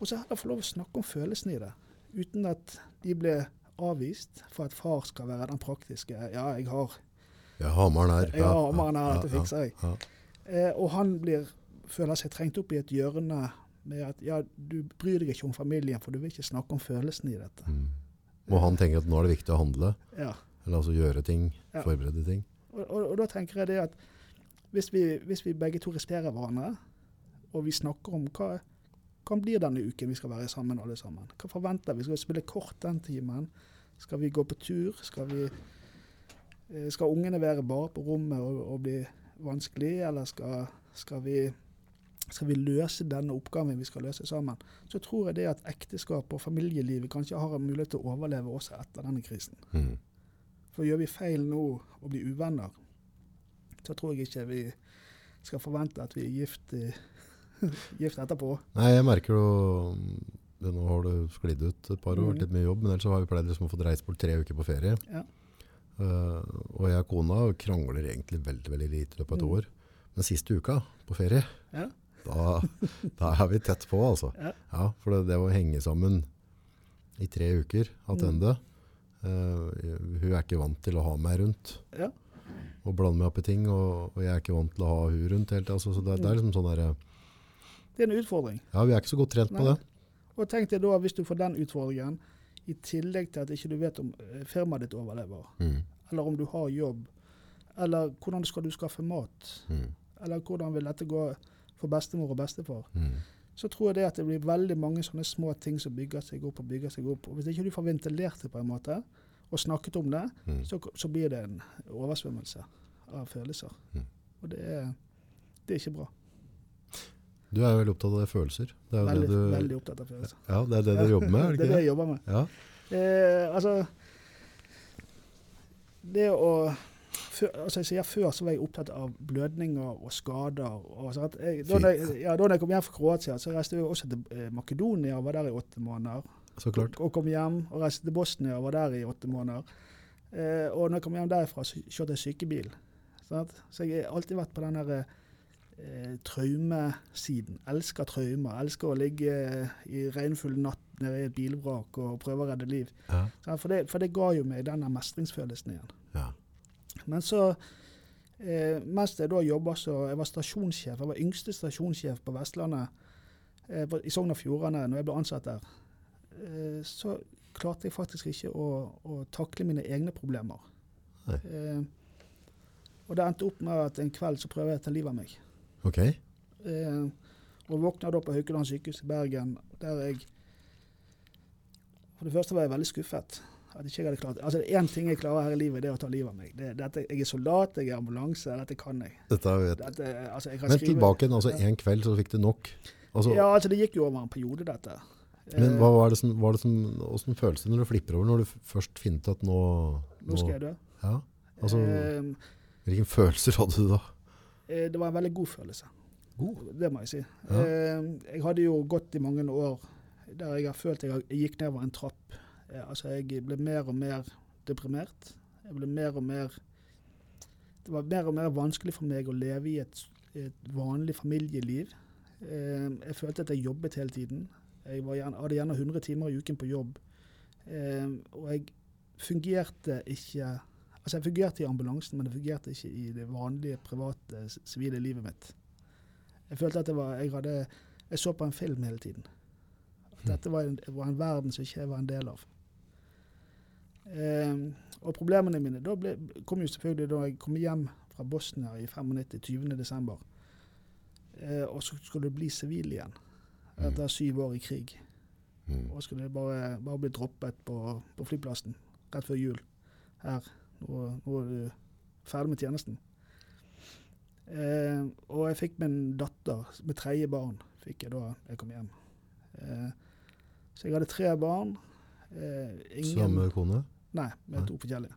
Og så heller få lov å snakke om følelsene i det, uten at de blir avvist for at far skal være den praktiske. Ja, jeg har Ja, hammeren her. jeg har hammeren her, dette fikser jeg. ja. Eh, og han blir, føler seg trengt opp i et hjørne med at ja, du bryr deg ikke om familien, for du vil ikke snakke om følelsene i dette. Mm. Og han tenker at nå er det viktig å handle, Ja. eller altså gjøre ting, forberede ting. Og, og, og da tenker jeg det at hvis vi, hvis vi begge to respekterer hverandre, og vi snakker om hva, hva blir denne uken vi skal være sammen alle sammen? Hva forventer vi? Skal vi spille kort den timen? Skal vi gå på tur? Skal, vi, eh, skal ungene være bare på rommet og, og bli vanskelig, eller skal, skal, vi, skal vi løse denne oppgaven vi skal løse sammen? Så tror jeg det at ekteskap og familielivet kanskje har en mulighet til å overleve også etter denne krisen. Mm. For gjør vi feil nå og blir uvenner, så tror jeg ikke vi skal forvente at vi er gift, gift etterpå. Nei, jeg merker jo det, Nå har det sklidd ut et par år, Mm. vært litt mye jobb, men ellers så har vi pleid liksom å få reist bort tre uker på ferie. Ja. Uh, og jeg og kona krangler egentlig veldig veldig lite i løpet av et Mm. år. Men siste uka på ferie, Ja. da, da er vi tett på, altså. Ja. for det, det å henge sammen i tre uker Mm. Eh, Hun er ikke vant til å ha meg rundt Ja. og blande meg opp i ting, og, og jeg er ikke vant til å ha hun rundt hele tida. Altså, så det, det er liksom sånn der, Det er en utfordring. Ja, vi er ikke så godt trent på det. Og tenk deg da, hvis du får den utfordringen, i tillegg til at ikke du vet om eh, firmaet ditt overlever, Mm. eller om du har jobb, eller hvordan skal du skaffe mat, Mm. eller hvordan vil dette gå for bestemor og bestefar, Mm. Så tror jeg det at det blir veldig mange sånne små ting som bygger seg opp og bygger seg opp. Og hvis ikke du får ventilert det på en måte, og snakket om det, Mm. så, så blir det en oversvømmelse av følelser. Mm. Og det er, det er ikke bra. Du er jo veldig opptatt av følelser. Det er Veldig, det du, veldig opptatt av følelser. Ja, det er det du jobber med, er det det er det? jeg jobber med. Ja. Eh, altså Det å før, altså jeg sier Før så var jeg opptatt av blødninger og skader. Og så at jeg, da, jeg, ja, da jeg kom hjem fra Kroatia, så reiste jeg også til eh, Makedonia og var der i åtte måneder. Så klart. Og kom hjem og reiste til Bosnia og var der i åtte måneder. Eh, og når jeg kom hjem derfra, så kjørte jeg sykebil. Sant? Så jeg har alltid vært på den der eh, traumesiden. Elsker traumer. Elsker å ligge i regnfull natt nede i et bilvrak og prøve å redde liv. Ja. For, det, for det ga jo meg denne mestringsfølelsen igjen. Ja. Men så, eh, mens jeg da jobba så Jeg var stasjonssjef, jeg var yngste stasjonssjef på Vestlandet eh, i Sogn og Fjordane når jeg ble ansatt der. Eh, så klarte jeg faktisk ikke å, å takle mine egne problemer. Eh, og det endte opp med at en kveld så prøver jeg å ta livet av meg. Ok. Eh, og våkna da på Haukeland sykehus i Bergen, der jeg For det første var jeg veldig skuffet. At ikke jeg hadde klart Altså, det Altså, én ting jeg klarer her i livet, det er å ta livet av meg. Det, dette, jeg er soldat, jeg er ambulanse, dette kan jeg. Dette vet Dette, altså, jeg kan Men tilbake igjen, altså en kveld så fikk du nok. Altså, Ja, altså det gikk jo over en periode, dette. Men Eh, hva var det som, var det som, hvordan føles det når du flipper over, når du først finner ut at nå, Nå skal jeg dø. Ja, altså, um, hvilke følelser hadde du da? eh, det var en veldig god følelse. God? Det må jeg si. Ja. Eh, jeg hadde jo gått i mange år der jeg har følt jeg gikk nedover en trapp. Altså jeg ble mer og mer deprimert. Jeg ble mer og mer Det var mer og mer vanskelig for meg å leve i et, et vanlig familieliv. Eh, jeg følte at jeg jobbet hele tiden. Jeg var gjerne, hadde gjerne 100 timer i uken på jobb. Eh, og jeg fungerte ikke Altså jeg fungerte i ambulansen, men jeg fungerte ikke i det vanlige, private, sivile livet mitt. Jeg følte at det var, jeg, hadde, jeg så på en film hele tiden. At dette var en, var en verden som ikke jeg var en del av. Eh, og problemene mine da ble, kom jo selvfølgelig da jeg kom hjem fra Bosnia i 95, 20. desember. Eh, og så skulle det bli sivil igjen etter syv år i krig. Mm. Og skulle det bare, bare bli droppet på, på flyplassen rett før jul. Her. Nå, nå er du ferdig med tjenesten. Eh, og jeg fikk min datter, med tredje barn, fikk jeg da jeg kom hjem. Eh, så jeg hadde tre barn. Eh, ingen, Samme kone? Nei, vi er to forskjellige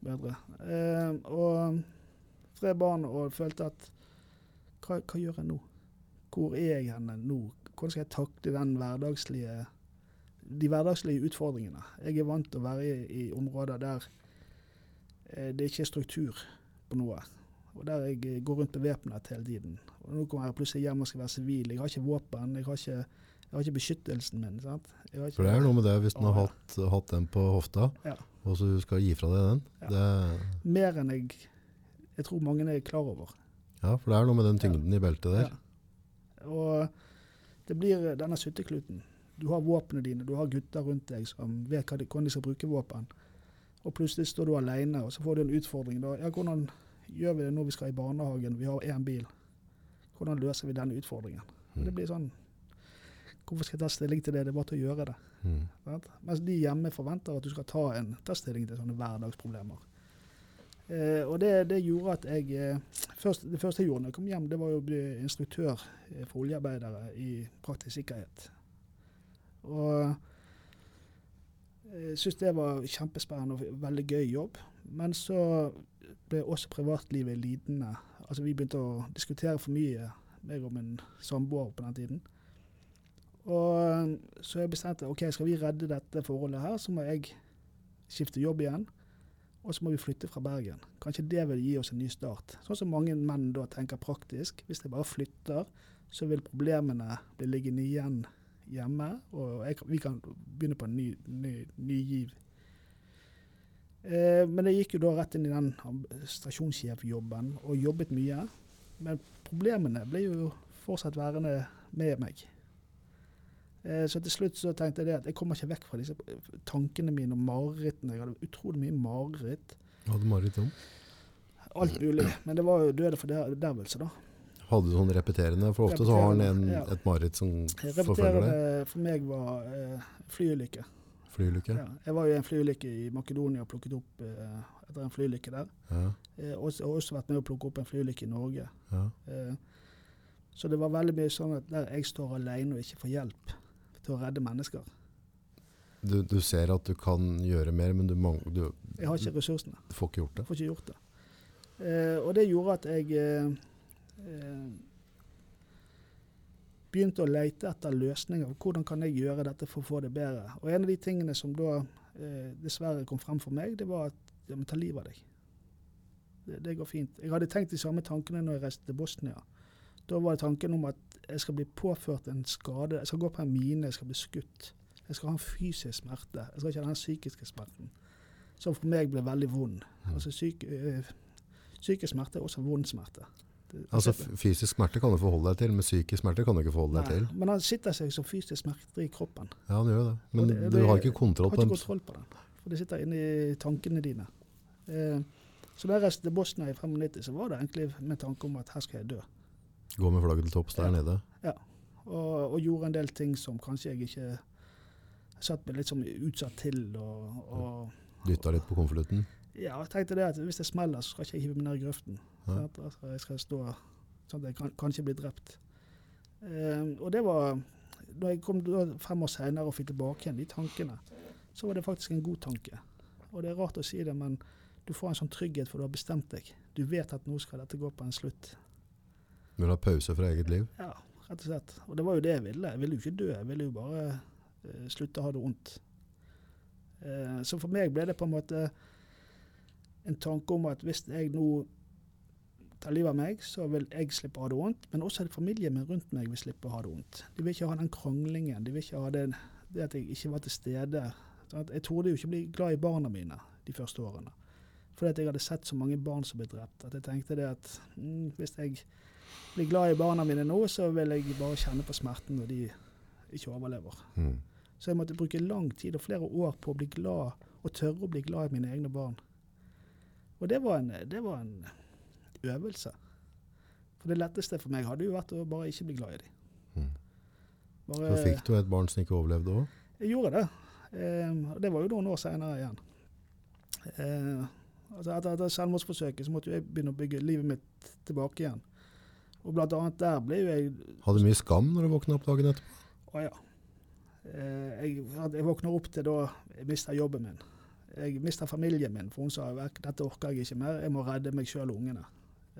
brødre. Eh, og tre barn, og følte at hva, hva gjør jeg nå? Hvor er jeg henne nå? Hvordan skal jeg takle den hverdagslige de hverdagslige utfordringene? Jeg er vant til å være i, i områder der eh, det ikke er struktur på noe. Og der jeg eh, går rundt bevæpnet hele tiden. Og nå kommer jeg plutselig hjem og skal være sivil. Jeg har ikke våpen, jeg har ikke, jeg har ikke beskyttelsen min. Sant? For det er noe med det, hvis du har hatt, hatt den på hofta, Ja. og så skal gi fra deg den. Ja. Det, Mer enn jeg, jeg tror mange er klar over. ja, for det er noe med den tyngden i beltet der. Ja. Og det blir denne suttekluten. Du har våpnene dine, du har gutter rundt deg som vet hva de, hvordan de skal bruke våpen. Og plutselig står du alene, og så får du en utfordring. Da. Ja, hvordan gjør vi det når vi skal i barnehagen, vi har én bil? Hvordan løser vi denne utfordringen? Mm. Det blir sånn Hvorfor skal jeg ta stilling til det? Det er bare til å gjøre det. Mm. Mens de hjemme forventer at du skal ta, en, ta stilling til sånne hverdagsproblemer. Eh, og det, det gjorde at jeg eh, først, Det første jeg gjorde når jeg kom hjem, det var å bli instruktør eh, for oljearbeidere i praktisk sikkerhet. Og jeg syntes det var kjempespennende og veldig gøy jobb. Men så ble også privatlivet lidende. Altså Vi begynte å diskutere for mye, meg og min samboer på den tiden. Og så jeg bestemte ok, skal vi redde dette forholdet her, så må jeg skifte jobb igjen. Og så må vi flytte fra Bergen. Kanskje det vil gi oss en ny start. Sånn som mange menn da tenker praktisk. Hvis jeg bare flytter, så vil problemene bli liggende igjen hjemme, og jeg, vi kan begynne på en ny, ny, ny giv. Eh, men jeg gikk jo da rett inn i den stasjonssjefjobben og jobbet mye. Men problemene ble jo fortsatt værende med meg. Eh, så til slutt så tenkte jeg det at jeg kommer ikke vekk fra disse tankene mine og marerittene. Jeg hadde utrolig mye mareritt. Hadde mareritt om? Alt mulig. Men det var jo døde fordervelse, da. Hadde du sånn repeterende? For ofte så har han en, ja. et mareritt som forfølger deg. Repeterende for meg var eh, flyulykke. Flyulykke. Ja. Jeg var jo i en flyulykke i Makedonia og plukket opp eh, etter en flyulykke der. Ja, Eh, også, og også vært med å plukke opp en flyulykke i Norge. ja. Eh, så det var veldig mye sånn at der jeg står alene og ikke får hjelp til å redde mennesker. Du, du ser at du kan gjøre mer, men du, mang- du, Jeg har ikke ressursene. du får ikke gjort det. Får ikke gjort det. Eh, og det gjorde at jeg eh, eh, begynte å lete etter løsninger. Hvordan kan jeg gjøre dette for å få det bedre? Og en av de tingene som da eh, dessverre kom frem for meg, det var at ja, men ta livet av deg. Det, det går fint. Jeg hadde tenkt de samme tankene når jeg reiste til Bosnia. Da var tanken om at jeg skal bli påført en skade. Jeg skal gå på en mine, jeg skal bli skutt. Jeg skal ha en fysisk smerte. Jeg skal ikke ha den psykiske smerten. Som for meg ble veldig vond. Altså syk, øh, Psykisk smerte er også vond smerte. Det- Altså Fysisk smerte kan du forholde deg til, men psykisk smerte kan du ikke forholde deg Nei, til. Men han sitter seg som fysisk smerte i kroppen. Ja, han gjør det. Men det- du har ikke kontroll på den? Har ikke kontroll på den. For det sitter inni tankene dine. Eh, så da jeg reiste til Bosnia i 95, så var det egentlig med tanke om at her skal jeg dø. Gå med flagget til topps der Ja. nede. Og, og gjorde en del ting som kanskje jeg ikke satt meg litt som utsatt til. Og, og Dytta litt på konvolutten. ja, jeg tenkte det at hvis det smeller, så skal jeg ikke hive meg ned i grøften. Ja. Altså, jeg skal stå sånn at jeg kan, kanskje blir drept. Eh, og det var Da jeg kom fem år senere og fikk tilbake igjen de tankene, så var det faktisk en god tanke. Og det er rart å si det, men du får en sånn trygghet, for du har bestemt deg. Du vet at nå skal dette gå på en slutt. Du vil ha pause fra eget liv. Ja, rett og slett. Og det var jo det jeg ville. Jeg ville jo ikke dø, jeg ville jo bare uh, slutte å ha det vondt. Uh, så for meg ble det på en måte en tanke om at hvis jeg nå tar livet av meg, så vil jeg slippe å ha det vondt, men også familien min rundt meg vil slippe å ha det vondt. De vil ikke ha den kranglingen, de vil ikke ha det, det at jeg ikke var til stede. Sant? Jeg torde jo ikke bli glad i barna mine de første årene. Fordi at jeg hadde sett så mange barn som ble drept, at jeg tenkte det at mm, hvis jeg blir glad i barna mine nå, så vil jeg bare kjenne på smerten når de ikke overlever. Mm. Så jeg måtte bruke lang tid og flere år på å bli glad, og tørre å bli glad i mine egne barn. Og det var en, det var en øvelse. For det letteste for meg hadde jo vært å bare ikke bli glad i dem. Mm. Bare, Så fikk du et barn som ikke overlevde òg. jeg gjorde det. Eh, det var jo noen år senere igjen. Eh, Altså etter, etter selvmordsforsøket så måtte jeg begynne å bygge livet mitt tilbake igjen. Og blant annet der ble jo jeg Hadde mye skam når du våkna opp dagen etterpå? Å ja. Eh, jeg, jeg våkna opp til da jeg mista jobben min. Jeg mista familien min, for hun sa at dette orker jeg ikke mer, jeg må redde meg sjøl og ungene.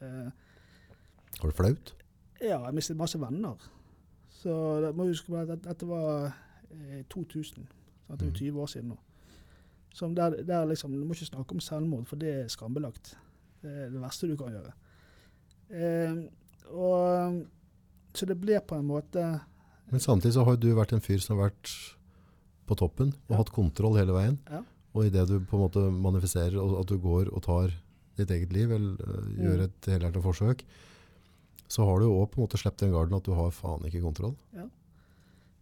Eh, Var det flaut? ja, jeg mistet masse venner. Så det må huske på at dette, var eh, 2000. Sant? Det er jo 20 år siden nå. Som der, der liksom, Du må ikke snakke om selvmord, for det er skambelagt. Det er det verste du kan gjøre. Eh, og, så det ble på en måte Men samtidig så har du vært en fyr som har vært på toppen og Ja. hatt kontroll hele veien. Ja. Og idet du på en måte manifiserer at du går og tar ditt eget liv, eller gjør Mm. et helhjertet forsøk, så har du jo òg på en måte sluppet den garden at du har faen ikke kontroll.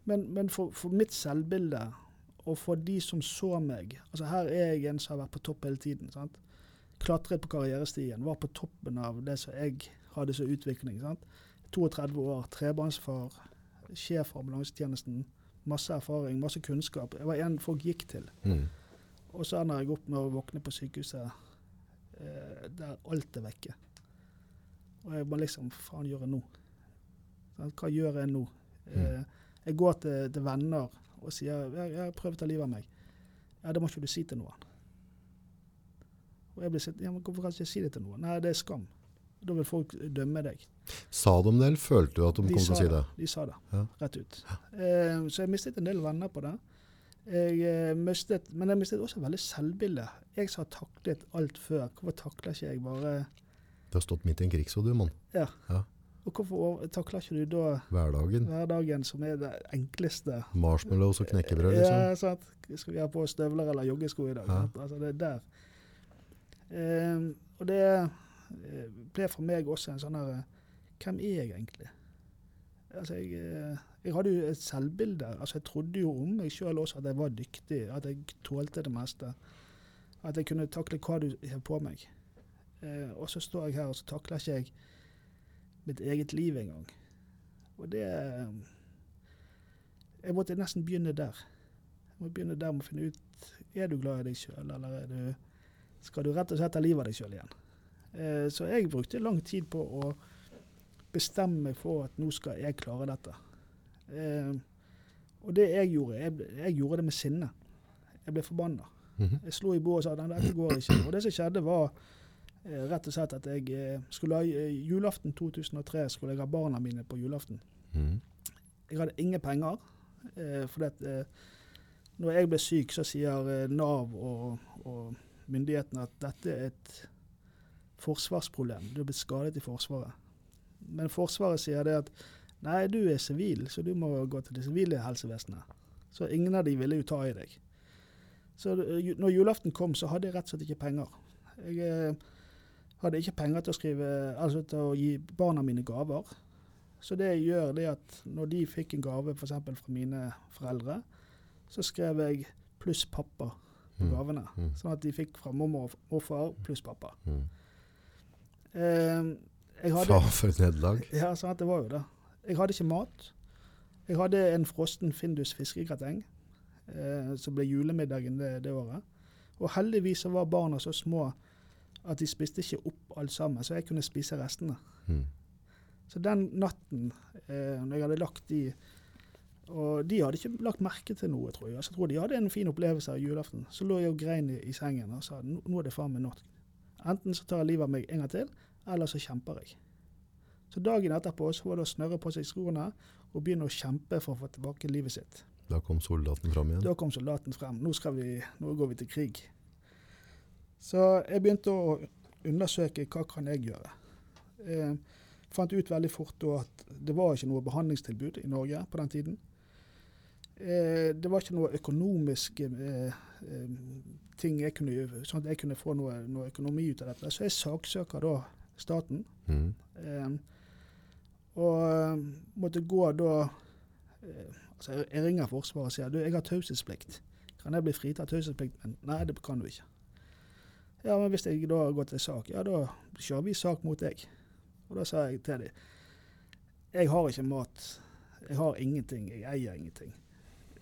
Men, men for, for mitt selvbilde, og for de som så meg altså Her er jeg en som har vært på topp hele tiden. sant? Klatret på karrierestien, var på toppen av det som jeg hadde som utvikling. sant? 32 år, trebarnsfar, sjef for ambulansetjenesten. Masse erfaring, masse kunnskap. Jeg var en folk gikk til. Mm. Og så ender jeg opp med å våkne på sykehuset eh, der alt er vekke. Og jeg må liksom Faen, gjør jeg nå? Hva gjør jeg nå? Eh, jeg går til, til venner og sier jeg, 'Jeg har prøvd å ta livet av meg'. Ja, det må ikke du si til noen. Og jeg blir sitt, ja, men Hvorfor kan jeg ikke si det til noen? Nei, det er skam. Da vil folk dømme deg. Sa de det, eller følte du at de, De kom til å si det? De sa det, Ja. rett ut. Eh, så jeg mistet en del venner på det. Jeg eh, mistet, men jeg mistet også veldig selvbilde. Jeg som har taklet alt før, hvorfor takler ikke jeg bare Du har stått midt i en krigsåd, du, mann. Ja. Og hvorfor takler ikke du da Hverdagen. hverdagen, som er det enkleste? Marshmallows og knekkebrød, liksom. Ja, sant. Skal vi ha på støvler eller joggesko i dag? Ja. Altså, det er der. Eh, og det eh, ble for meg også en sånn her eh, Hvem er jeg egentlig? Altså, jeg, eh, jeg hadde jo et selvbilde. Altså, jeg trodde jo om meg sjøl også at jeg var dyktig, at jeg tålte det meste. At jeg kunne takle hva du har på meg. Eh, og så står jeg her, og så takler ikke jeg mitt eget liv engang. Og det eh, Jeg måtte nesten begynne der. Jeg må begynne der med å finne ut er du glad i deg sjøl, eller er du, skal du rett og slett ta livet av deg sjøl igjen. Eh, så jeg brukte lang tid på å bestemme meg for at nå skal jeg klare dette. Eh, og det jeg gjorde, jeg, jeg gjorde det med sinne. Jeg ble forbanna. Mhm. Jeg slo i bordet og sa at dette går ikke. Og det som skjedde, var eh, rett og slett at jeg eh, skulle ha julaften 2003 skulle jeg ha barna mine på julaften. Mhm. Jeg hadde ingen penger. Eh, fordi at når jeg ble syk, så sier Nav og, og myndighetene at dette er et forsvarsproblem. Du er blitt skadet i Forsvaret. Men Forsvaret sier det at nei, du er sivil, så du må gå til det sivile helsevesenet. Så ingen av de ville jo ta i deg. Så når julaften kom, så hadde jeg rett og slett ikke penger. Jeg eh, hadde ikke penger til å skrive, altså til å gi barna mine gaver. Så det jeg gjør, det er at når de fikk en gave f.eks. fra mine foreldre, så skrev jeg pluss pappa på Mm. gavene. Mm. Sånn at de fikk fra mormor og far pluss pappa. Mhm. Eh, jeg hadde, for et nederlag. ja, sant, det var jo det. Jeg hadde ikke mat. Jeg hadde en frossen Findus fiskegrateng, eh, som ble julemiddagen det, det året. Og heldigvis så var barna så små at de spiste ikke opp alt sammen, så jeg kunne spise restene. Mm. Så den natten, eh, når jeg hadde lagt de Og de hadde ikke lagt merke til noe, tror jeg. Så jeg tror de hadde en fin opplevelse av julaften. Så lå jeg og grein i, i sengen og sa nå er det faen meg nok. Enten så tar jeg livet av meg en gang til, eller så kjemper jeg. Så dagen etterpå så var det å snørre på seg skoene og begynne å kjempe for å få tilbake livet sitt. Da kom soldaten frem igjen. Da kom soldaten frem. Nå, vi, nå går vi til krig. Så jeg begynte å undersøke hva kan jeg gjøre. Jeg fant ut veldig fort at det var ikke noe behandlingstilbud i Norge på den tiden. Eh, det var ikke noe økonomisk eh, eh, ting jeg kunne gjøre, sånn at jeg kunne få noe, noe økonomi ut av dette. Så jeg saksøker da staten. Mm. Eh, og eh, måtte gå da eh, altså jeg, jeg ringer Forsvaret og sier du, jeg har taushetsplikt. Kan jeg bli fritatt taushetsplikten? Nei, det kan du ikke. Ja, men hvis jeg da går til sak, ja da kjører vi sak mot deg. Og da sa jeg til dem jeg har ikke mat. Jeg har ingenting. Jeg eier ingenting.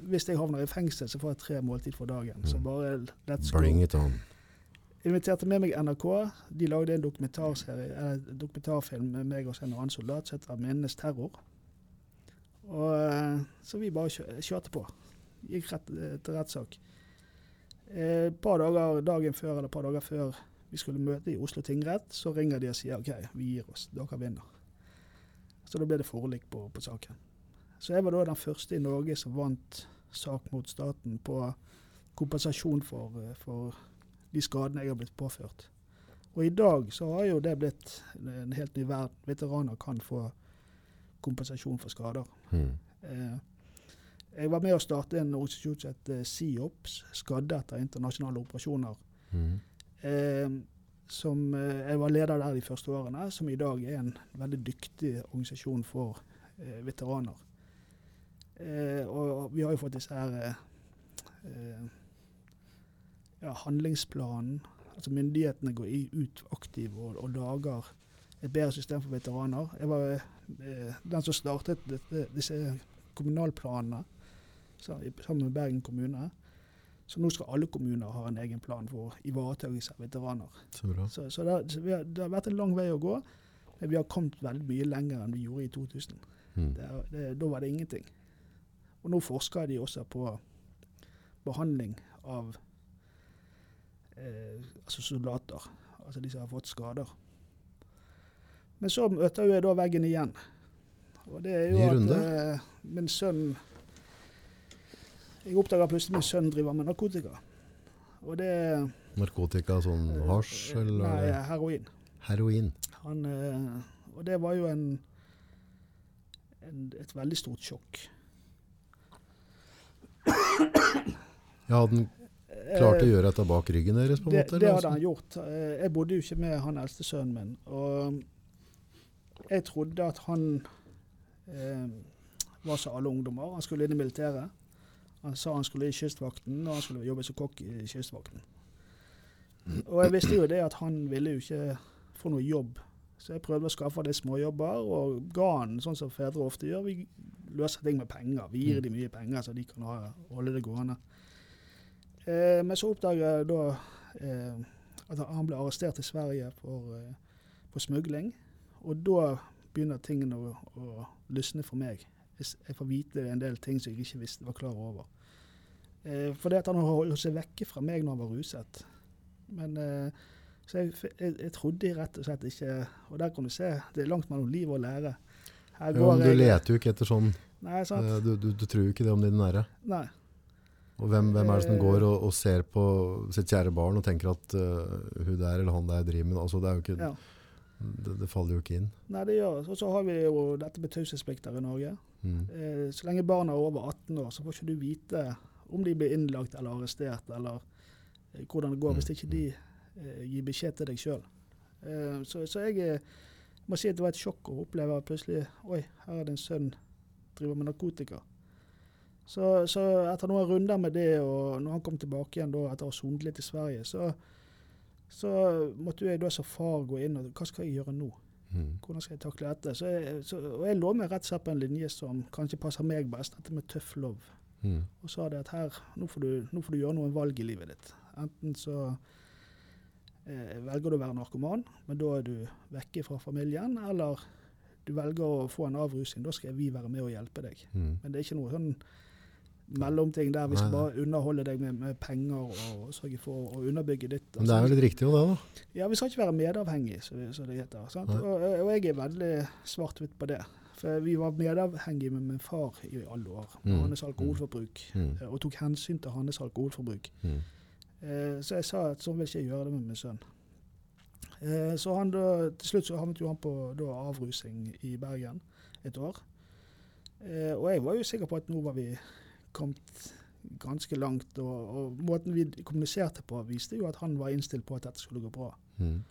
Hvis jeg havner i fengsel, så får jeg tre måltid for dagen. Så Mm. bare let's go. Bring it on. inviterte med meg NRK. De lagde en dokumentarfilm med meg og en annen soldat som heter 'Minnenes terror'. Og, eh, så vi bare kjø- kjørte på. Gikk rett eh, til rettssak. Eh, Et par dager dagen før eller par dager før vi skulle møte i Oslo tingrett, så ringer de og sier OK, vi gir oss, dere vinner. Så da ble det forlik på, på saken. Så jeg var da den første i Norge som vant sak mot staten på kompensasjon for, eh, for de skadene jeg har blitt påført. Og i dag så har jo det blitt en helt ny verden. Veteraner kan få kompensasjon for skader. Mm. Eh, jeg var med å starte en organisasjon som heter SIOPS, Skadde etter internasjonale operasjoner. Mm. Eh, som eh, Jeg var leder der de første årene, som i dag er en veldig dyktig organisasjon for eh, veteraner. Eh, og vi har jo fått disse her eh, eh, ja, handlingsplanen. Altså myndighetene går i, ut aktivt og, og lager et bedre system for veteraner. Jeg var eh, den som startet dette, disse kommunalplanene så, i- sammen med Bergen kommune. Så nå skal alle kommuner ha en egen plan for ivaretakelse av veteraner. Så. Så, så, det, så har, det har vært en lang vei å gå, men vi har kommet veldig mye lenger enn vi gjorde i 2000. Mm. Det, det, da var det ingenting. Og nå forsker de også på behandling av eh, altså soldater, altså de som har fått skader. Men så møter jeg da veggen igjen. Og det er jo Ny at eh, min sønn Jeg oppdager plutselig min sønn driver med narkotika. Og det Narkotika, sånn hasj eh, eller Nei, heroin. heroin? Han, eh, og det var jo en, en, et veldig stort sjokk. Ja, hadde han klart å gjøre dette bak ryggen deres, på en det, måte? det eller hadde han gjort. Eh, Jeg bodde jo ikke med han eldste sønnen min. Og jeg trodde at han eh, var som alle ungdommer. Han skulle inn i militæret. Han sa han skulle i Kystvakten, og han skulle jobbe som kokk i Kystvakten. Og jeg visste jo det at han ville jo ikke få noe jobb. Så jeg prøvde å skaffe det småjobber, og ga han sånn som fedre ofte gjør. Vi løser ting med penger. Vi gir dem mye penger, så de kan ha, holde det gående. Eh, men så oppdager jeg da eh, at han ble arrestert i Sverige for, eh, for smugling. Og da begynner tingene å, å lysne for meg. Jeg, jeg får vite en del ting som jeg ikke visste, var klar over. Eh, for det at han holdt seg vekke fra meg når han var ruset. Men eh, Så jeg, jeg, jeg trodde rett og slett ikke Og der kan du se, det er langt mellom liv og lære. Her Ja, men du jeg leter jo ikke etter sånn Nei, sant? eh, du, du, du tror jo ikke det om dine nære. Nei. Og hvem, hvem er det som Eh. går og, og ser på sitt kjære barn og tenker at uh, hun der eller han der driver med altså, det, ikke, Ja. det, det faller jo ikke inn. Nei, det gjør Og så har vi jo dette med taushetsplikter i Norge. Mm. Eh, så lenge barna er over 18 år, så får ikke du vite om de blir innlagt eller arrestert, eller eh, hvordan det går, hvis ikke de eh, gir beskjed til deg sjøl. Eh, så, så jeg eh, må si at det var et sjokk å oppleve at plutselig Oi, her er det en sønn driver med narkotika. Så, så etter noen runder med det, og når han kom tilbake igjen da, etter å ha sonet litt i Sverige, så, så måtte jeg da som far gå inn og Hva skal jeg gjøre nå? Mm. Hvordan skal jeg takle dette? Så jeg, så, og jeg lå meg rett og slett på en linje som kanskje passer meg best, dette med tøff lov. Mm. Og sa det at her, nå får, du, nå får du gjøre noen valg i livet ditt. Enten så velger du å være narkoman, men da er du vekke fra familien, eller du velger å få en avrusing. Da skal vi være med og hjelpe deg. Mm. Men det er ikke noe sånn mellomting der vi skal Nei, bare underholde deg med, med penger og sørge for å underbygge ditt. Men det er jo litt riktig jo det, da. Ja, vi skal ikke være medavhengig, som som det heter. Sant? Og, og jeg er veldig svart-hvitt på det. For vi var medavhengige med min far i alle år, med Mm. hans alkoholforbruk. Mm. eh, Og tok hensyn til hans alkoholforbruk. Mm. Eh, så jeg sa at sånn vil ikke jeg gjøre det med min sønn. Eh, så han da, til slutt så havnet jo han på da, avrusing i Bergen et år. Eh, og jeg var jo sikker på at nå var vi kommet ganske langt. Og, og måten vi kommuniserte på, viste jo at han var innstilt på at dette skulle gå bra. Mm.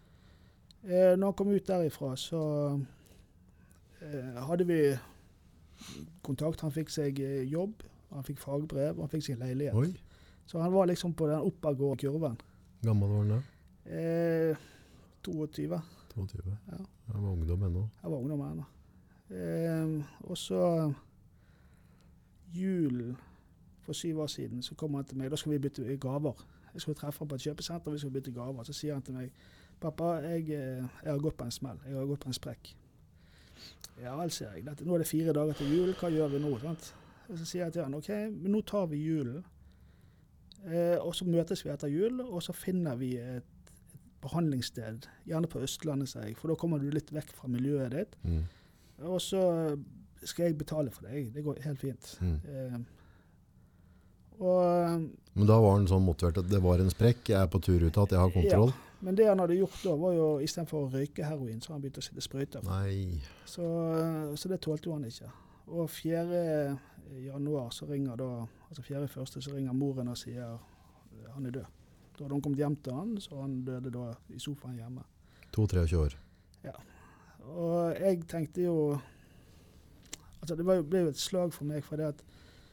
Eh, når han kom ut derifra, så eh, hadde vi kontakt. Han fikk seg jobb, han fikk fagbrev, og han fikk seg leilighet. Oi, Så han var liksom på den oppadgående kurven. gammel var han da? Eh, 22. 22. Ja. Han var ungdom ennå. Jeg var ungdom ennå. Eh, og så julen for syv år siden så kom han til meg. Da skal vi bytte gaver. Jeg skulle treffe ham på et kjøpesenter, vi skulle bytte gaver. Så sier han til meg Pappa, jeg, eh, jeg har gått på en smell. Jeg har gått på en sprekk. Ja vel, sier jeg. Dette, nå er det fire dager til jul. Hva gjør vi nå? Sant? Og så sier jeg til han OK, men nå tar vi julen. Eh, og så møtes vi etter jul, og så finner vi et, et behandlingssted. Gjerne på Østlandet, sier jeg, for da kommer du litt vekk fra miljøet ditt. Mm. Og så skal jeg betale for deg. Det går helt fint. Mm. Eh, og, Men da var han sånn motivert at det var en sprekk, jeg er på tur ut, at jeg har kontroll? men det han hadde gjort da, var jo istedenfor å røyke heroin, så han begynt å sitte sprøyter. Så, så det tålte jo han ikke. Og 4. januar så ringer da, altså 4. første så ringer moren og sier eh, han er død. Da hadde hun kommet hjem til han, så han døde da i sofaen hjemme. 22-23 år. Og jeg tenkte jo Altså det jo, ble jo et slag for meg, for det at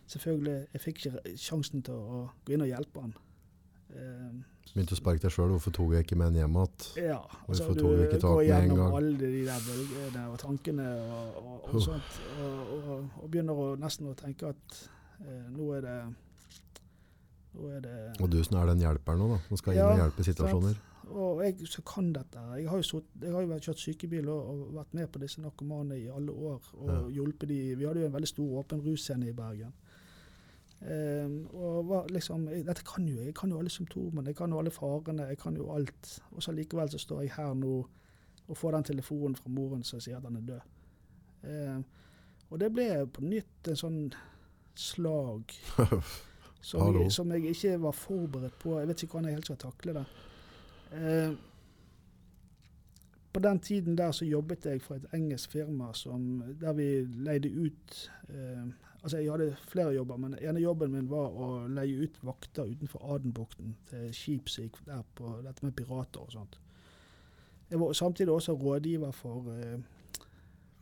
selvfølgelig Jeg fikk ikke sjansen til å gå inn og hjelpe han. Eh, Begynte å sparke deg sjøl, hvorfor tok jeg ikke med en hjem igjen? ja, altså Hvorfor du tok jeg ikke tak går med en gjennom alle de der bølgene og tankene og, og, og sånt, og, og, begynner å nesten å tenke at eh, nå er det Nå er det Og du som er den hjelperen nå, da, som skal inn Ja, og hjelpe situasjoner. situasjoner. Og jeg som kan dette. Jeg har jo, så, jeg har jo kjørt sykebil og, og vært med på disse narkomane i alle år. Og Ja. hjulpet de. Vi hadde jo en veldig stor åpen russcene i Bergen. Ehm, og var liksom, dette kan jo jeg. Kan jo alle symptomene, jeg kan jo alle farene, jeg kan jo alt. Og så likevel så står jeg her nå og får den telefonen fra moren som sier at han er død. Ehm, og det ble på nytt en sånn slag som jeg, som jeg ikke var forberedt på. Jeg vet ikke hvordan jeg helt skal takle det. Eh, på den tiden der så jobbet jeg for et engelsk firma som, der vi leide ut eh, Altså jeg hadde flere jobber, men ene jobben min var å leie ut vakter utenfor Adenbukten til skip som gikk der på dette med pirater og sånt. Jeg var samtidig også rådgiver for, eh,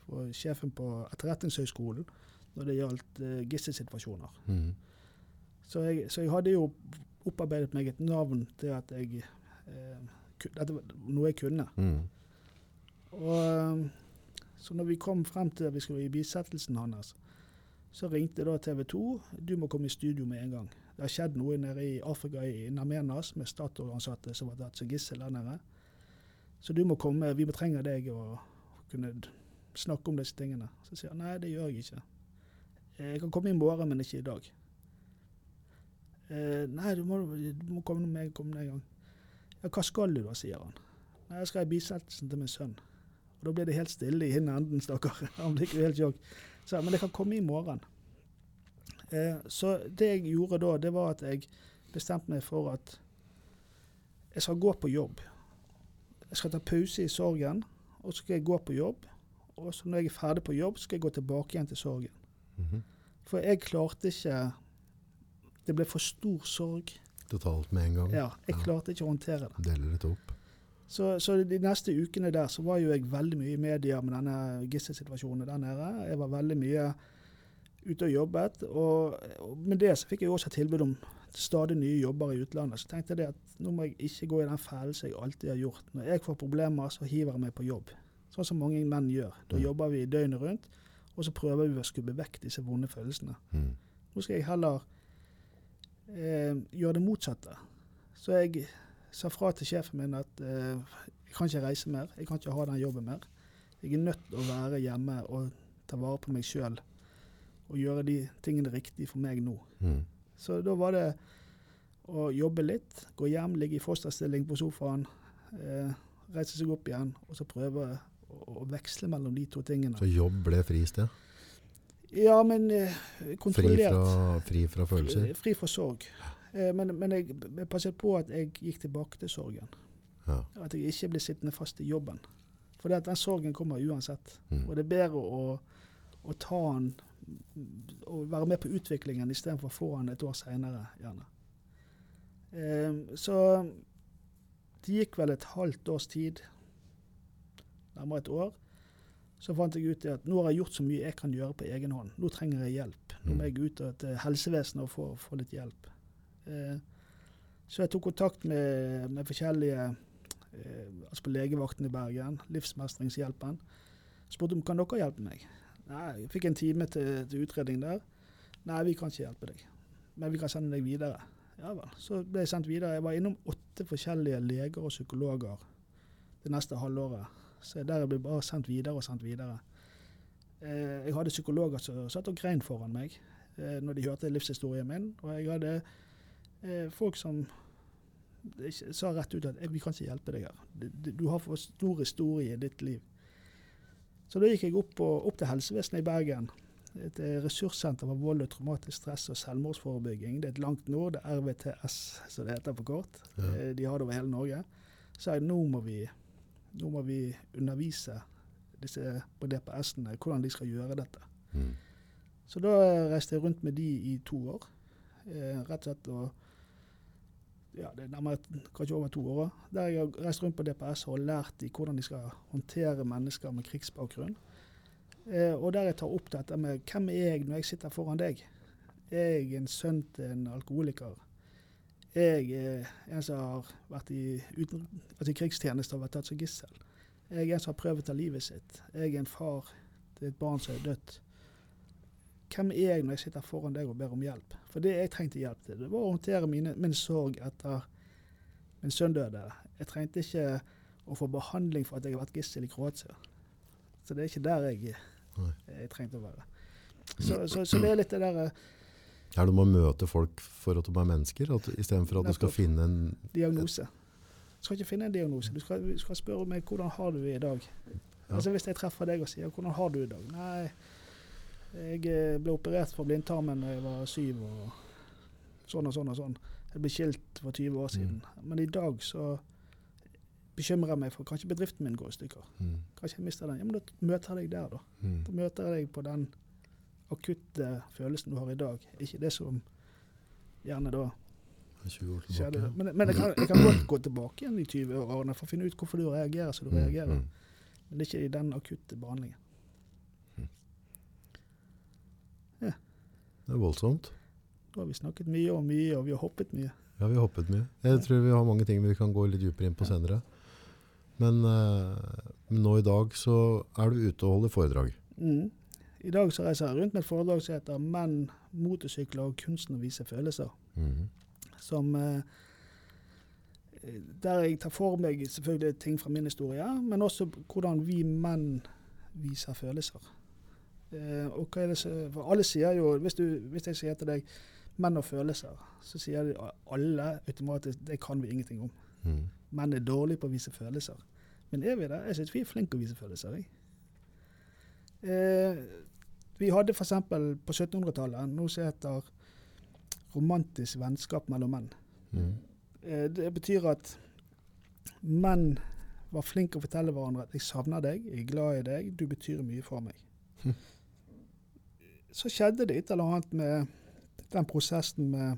for sjefen på Etterretningshøgskolen når det gjaldt eh, gisselsituasjoner. Mm. Så jeg, så jeg hadde jo opparbeidet meg et navn til at jeg eh, Dette var noe jeg kunne. Mm. Og, eh, så når vi kom frem til at vi skulle i bisettelsen hans, så ringte da TV 2. Du må komme i studio med en gang. Det har skjedd noe nede i Afrika, i Namenas, med Statoil-ansatte som var tatt som gissel der nede. Så du må komme, vi må trenger deg å kunne snakke om disse tingene. Så sier han nei, det gjør jeg ikke. Eh, Jeg kan komme i morgen, men ikke i dag. Eh, nei, du må, du må komme med meg med en gang. Ja, hva skal du da, sier han. Nei, jeg skal i bisettelsen til min sønn. Og Da ble det helt stille i hin enden, stakkar. Han ble ikke helt sjokk. Så, men det kan komme i morgen. Eh, så det jeg gjorde da, det var at jeg bestemte meg for at jeg skal gå på jobb. Jeg skal ta pause i sorgen, og så skal jeg gå på jobb. Og så når jeg er ferdig på jobb, skal jeg gå tilbake igjen til sorgen. Mhm. For jeg klarte ikke Det ble for stor sorg. Totalt med en gang. Ja, jeg Ja. klarte ikke å håndtere det. Deler det opp. Så, så de neste ukene der så var jo jeg veldig mye i media med denne gisselsituasjonen der nede. Jeg var veldig mye ute og jobbet. Og, og med det så fikk jeg også tilbud om stadig nye jobber i utlandet. Så tenkte jeg at nå må jeg ikke gå i den fellen jeg alltid har gjort. Når jeg får problemer, så hiver jeg meg på jobb. Sånn som mange menn gjør. Da Mm. jobber vi døgnet rundt, og så prøver vi å skubbe vekk disse vonde følelsene. Mm. Nå skal jeg heller eh, gjøre det motsatte. Så jeg sa fra til sjefen min at eh, jeg kan ikke reise mer, jeg kan ikke ha den jobben mer. Jeg er nødt til å være hjemme og ta vare på meg sjøl og gjøre de tingene riktig for meg nå. Mm. Så da var det å jobbe litt, gå hjem, ligge i fosterstilling på sofaen, eh, reise seg opp igjen og så prøve å, å veksle mellom de to tingene. Så jobb ble fristed? Ja, men eh, Fri kontrollert. fra, fri fra følelser? Fri fra sorg. Eh, Men, men jeg passet på at jeg gikk tilbake til sorgen. Ja. At jeg ikke ble sittende fast i jobben. For den sorgen kommer uansett. Mm. Og det er bedre å, å ta den og være med på utviklingen istedenfor å få den et år seinere, gjerne. Eh, Så det gikk vel et halvt års tid, nærmere et år. Så fant jeg ut at nå har jeg gjort så mye jeg kan gjøre på egen hånd. Nå trenger jeg hjelp. Nå må jeg ut til helsevesenet og få, få litt hjelp. Eh, så jeg tok kontakt med, med forskjellige eh, altså på legevakten i Bergen, Livsmestringshjelpen. Spurte om kan dere hjelpe meg. Nei, jeg fikk en time til, til utredning der. Nei, vi kan ikke hjelpe deg. Men vi kan sende deg videre. Ja vel. Så ble jeg sendt videre. Jeg var innom åtte forskjellige leger og psykologer det neste halvåret. Så der jeg ble bare sendt videre og sendt videre. Eh, jeg hadde psykologer som satt og grein foran meg når de hørte livshistorien min. Og jeg hadde folk som sa rett ut at «Eh, vi kan ikke hjelpe deg her. Du, har for stor historie i ditt liv. Så da gikk jeg opp, på, opp til helsevesenet i Bergen. Et eh, ressurssenter for vold og traumatisk stress og selvmordsforebygging. Det er et langt nord, det er RVTS, som det heter på kort. Ja. Eh, De har det over hele Norge. Så jeg nå må vi, nå må vi undervise disse på DPS-ene hvordan de skal gjøre dette. Mm. Så da reiste jeg rundt med de i to år. Eh, rett og slett og ja, det er nærmere kanskje over to år. Der jeg har reist rundt på DPS og lært de hvordan de skal håndtere mennesker med krigsbakgrunn. Eh, og der jeg tar opp dette med hvem er jeg når jeg sitter foran deg? Er jeg en sønn til en alkoholiker? Er jeg eh, en som har vært i, uten, altså i krigstjeneste og vært tatt som gissel? Er jeg en som har prøvd å ta livet sitt? Er jeg en far til et barn som er dødt? Hvem er jeg når jeg sitter foran deg og ber om hjelp? For det jeg trengte hjelp til, det var å håndtere mine, min sorg etter min sønn døde. Jeg trengte ikke å få behandling for at jeg har vært gissel i Kroatia. Så det er ikke der jeg, jeg trengte å være. Så, så, så det er litt det der eh, Er det om å møte folk for at de er mennesker, istedenfor at du skal finne en diagnose. Du skal ikke finne en diagnose. Du skal, du skal spørre meg hvordan har du det i dag. Altså Hvis jeg treffer deg og sier 'hvordan har du det i dag'? Nei, jeg eh, ble operert for blindtarmen da jeg var syv, og sånn og sånn og sånn. Jeg ble skilt for 20 år siden. Men i dag så bekymrer jeg meg for kanskje bedriften min går i stykker. mm. Kanskje jeg mister den. Ja, men da møter jeg deg der, da. Mm. Da møter jeg deg på den akutte følelsen du har i dag. Ikke det som gjerne da skjedde. Men, men jeg, kan, jeg kan godt gå tilbake igjen i 20 årene for å finne ut hvorfor du reagerer som du Mm, reagerer. mm. Men det er ikke i den akutte behandlingen. Det er voldsomt. Da har vi snakket mye og mye, og vi har hoppet mye. Ja, vi har hoppet mye. Jeg tror vi har mange ting vi kan gå litt dypere inn på senere. Men eh, nå i dag så er du ute og holder foredrag. Mm. I dag så reiser jeg rundt med et foredrag som heter 'Menn, motorsykler og kunsten å vise følelser'. Mm. Som eh, Der jeg tar for meg selvfølgelig ting fra min historie, men også hvordan vi menn viser følelser. Eh, og hva er det så, for alle sier jo, hvis, du, hvis jeg sier til deg 'menn og følelser', så sier de alle automatisk 'det kan vi ingenting om'. Mm. Menn er dårlige på å vise følelser. Men er vi det? Jeg syns vi er flinke å vise følelser. Eh, vi hadde f.eks. på 1700-tallet noe som heter romantisk vennskap mellom menn. Mm. Eh, det betyr at menn var flinke å fortelle hverandre at 'jeg savner deg, jeg er glad i deg, du betyr mye for meg'. Så skjedde det et eller annet med den prosessen med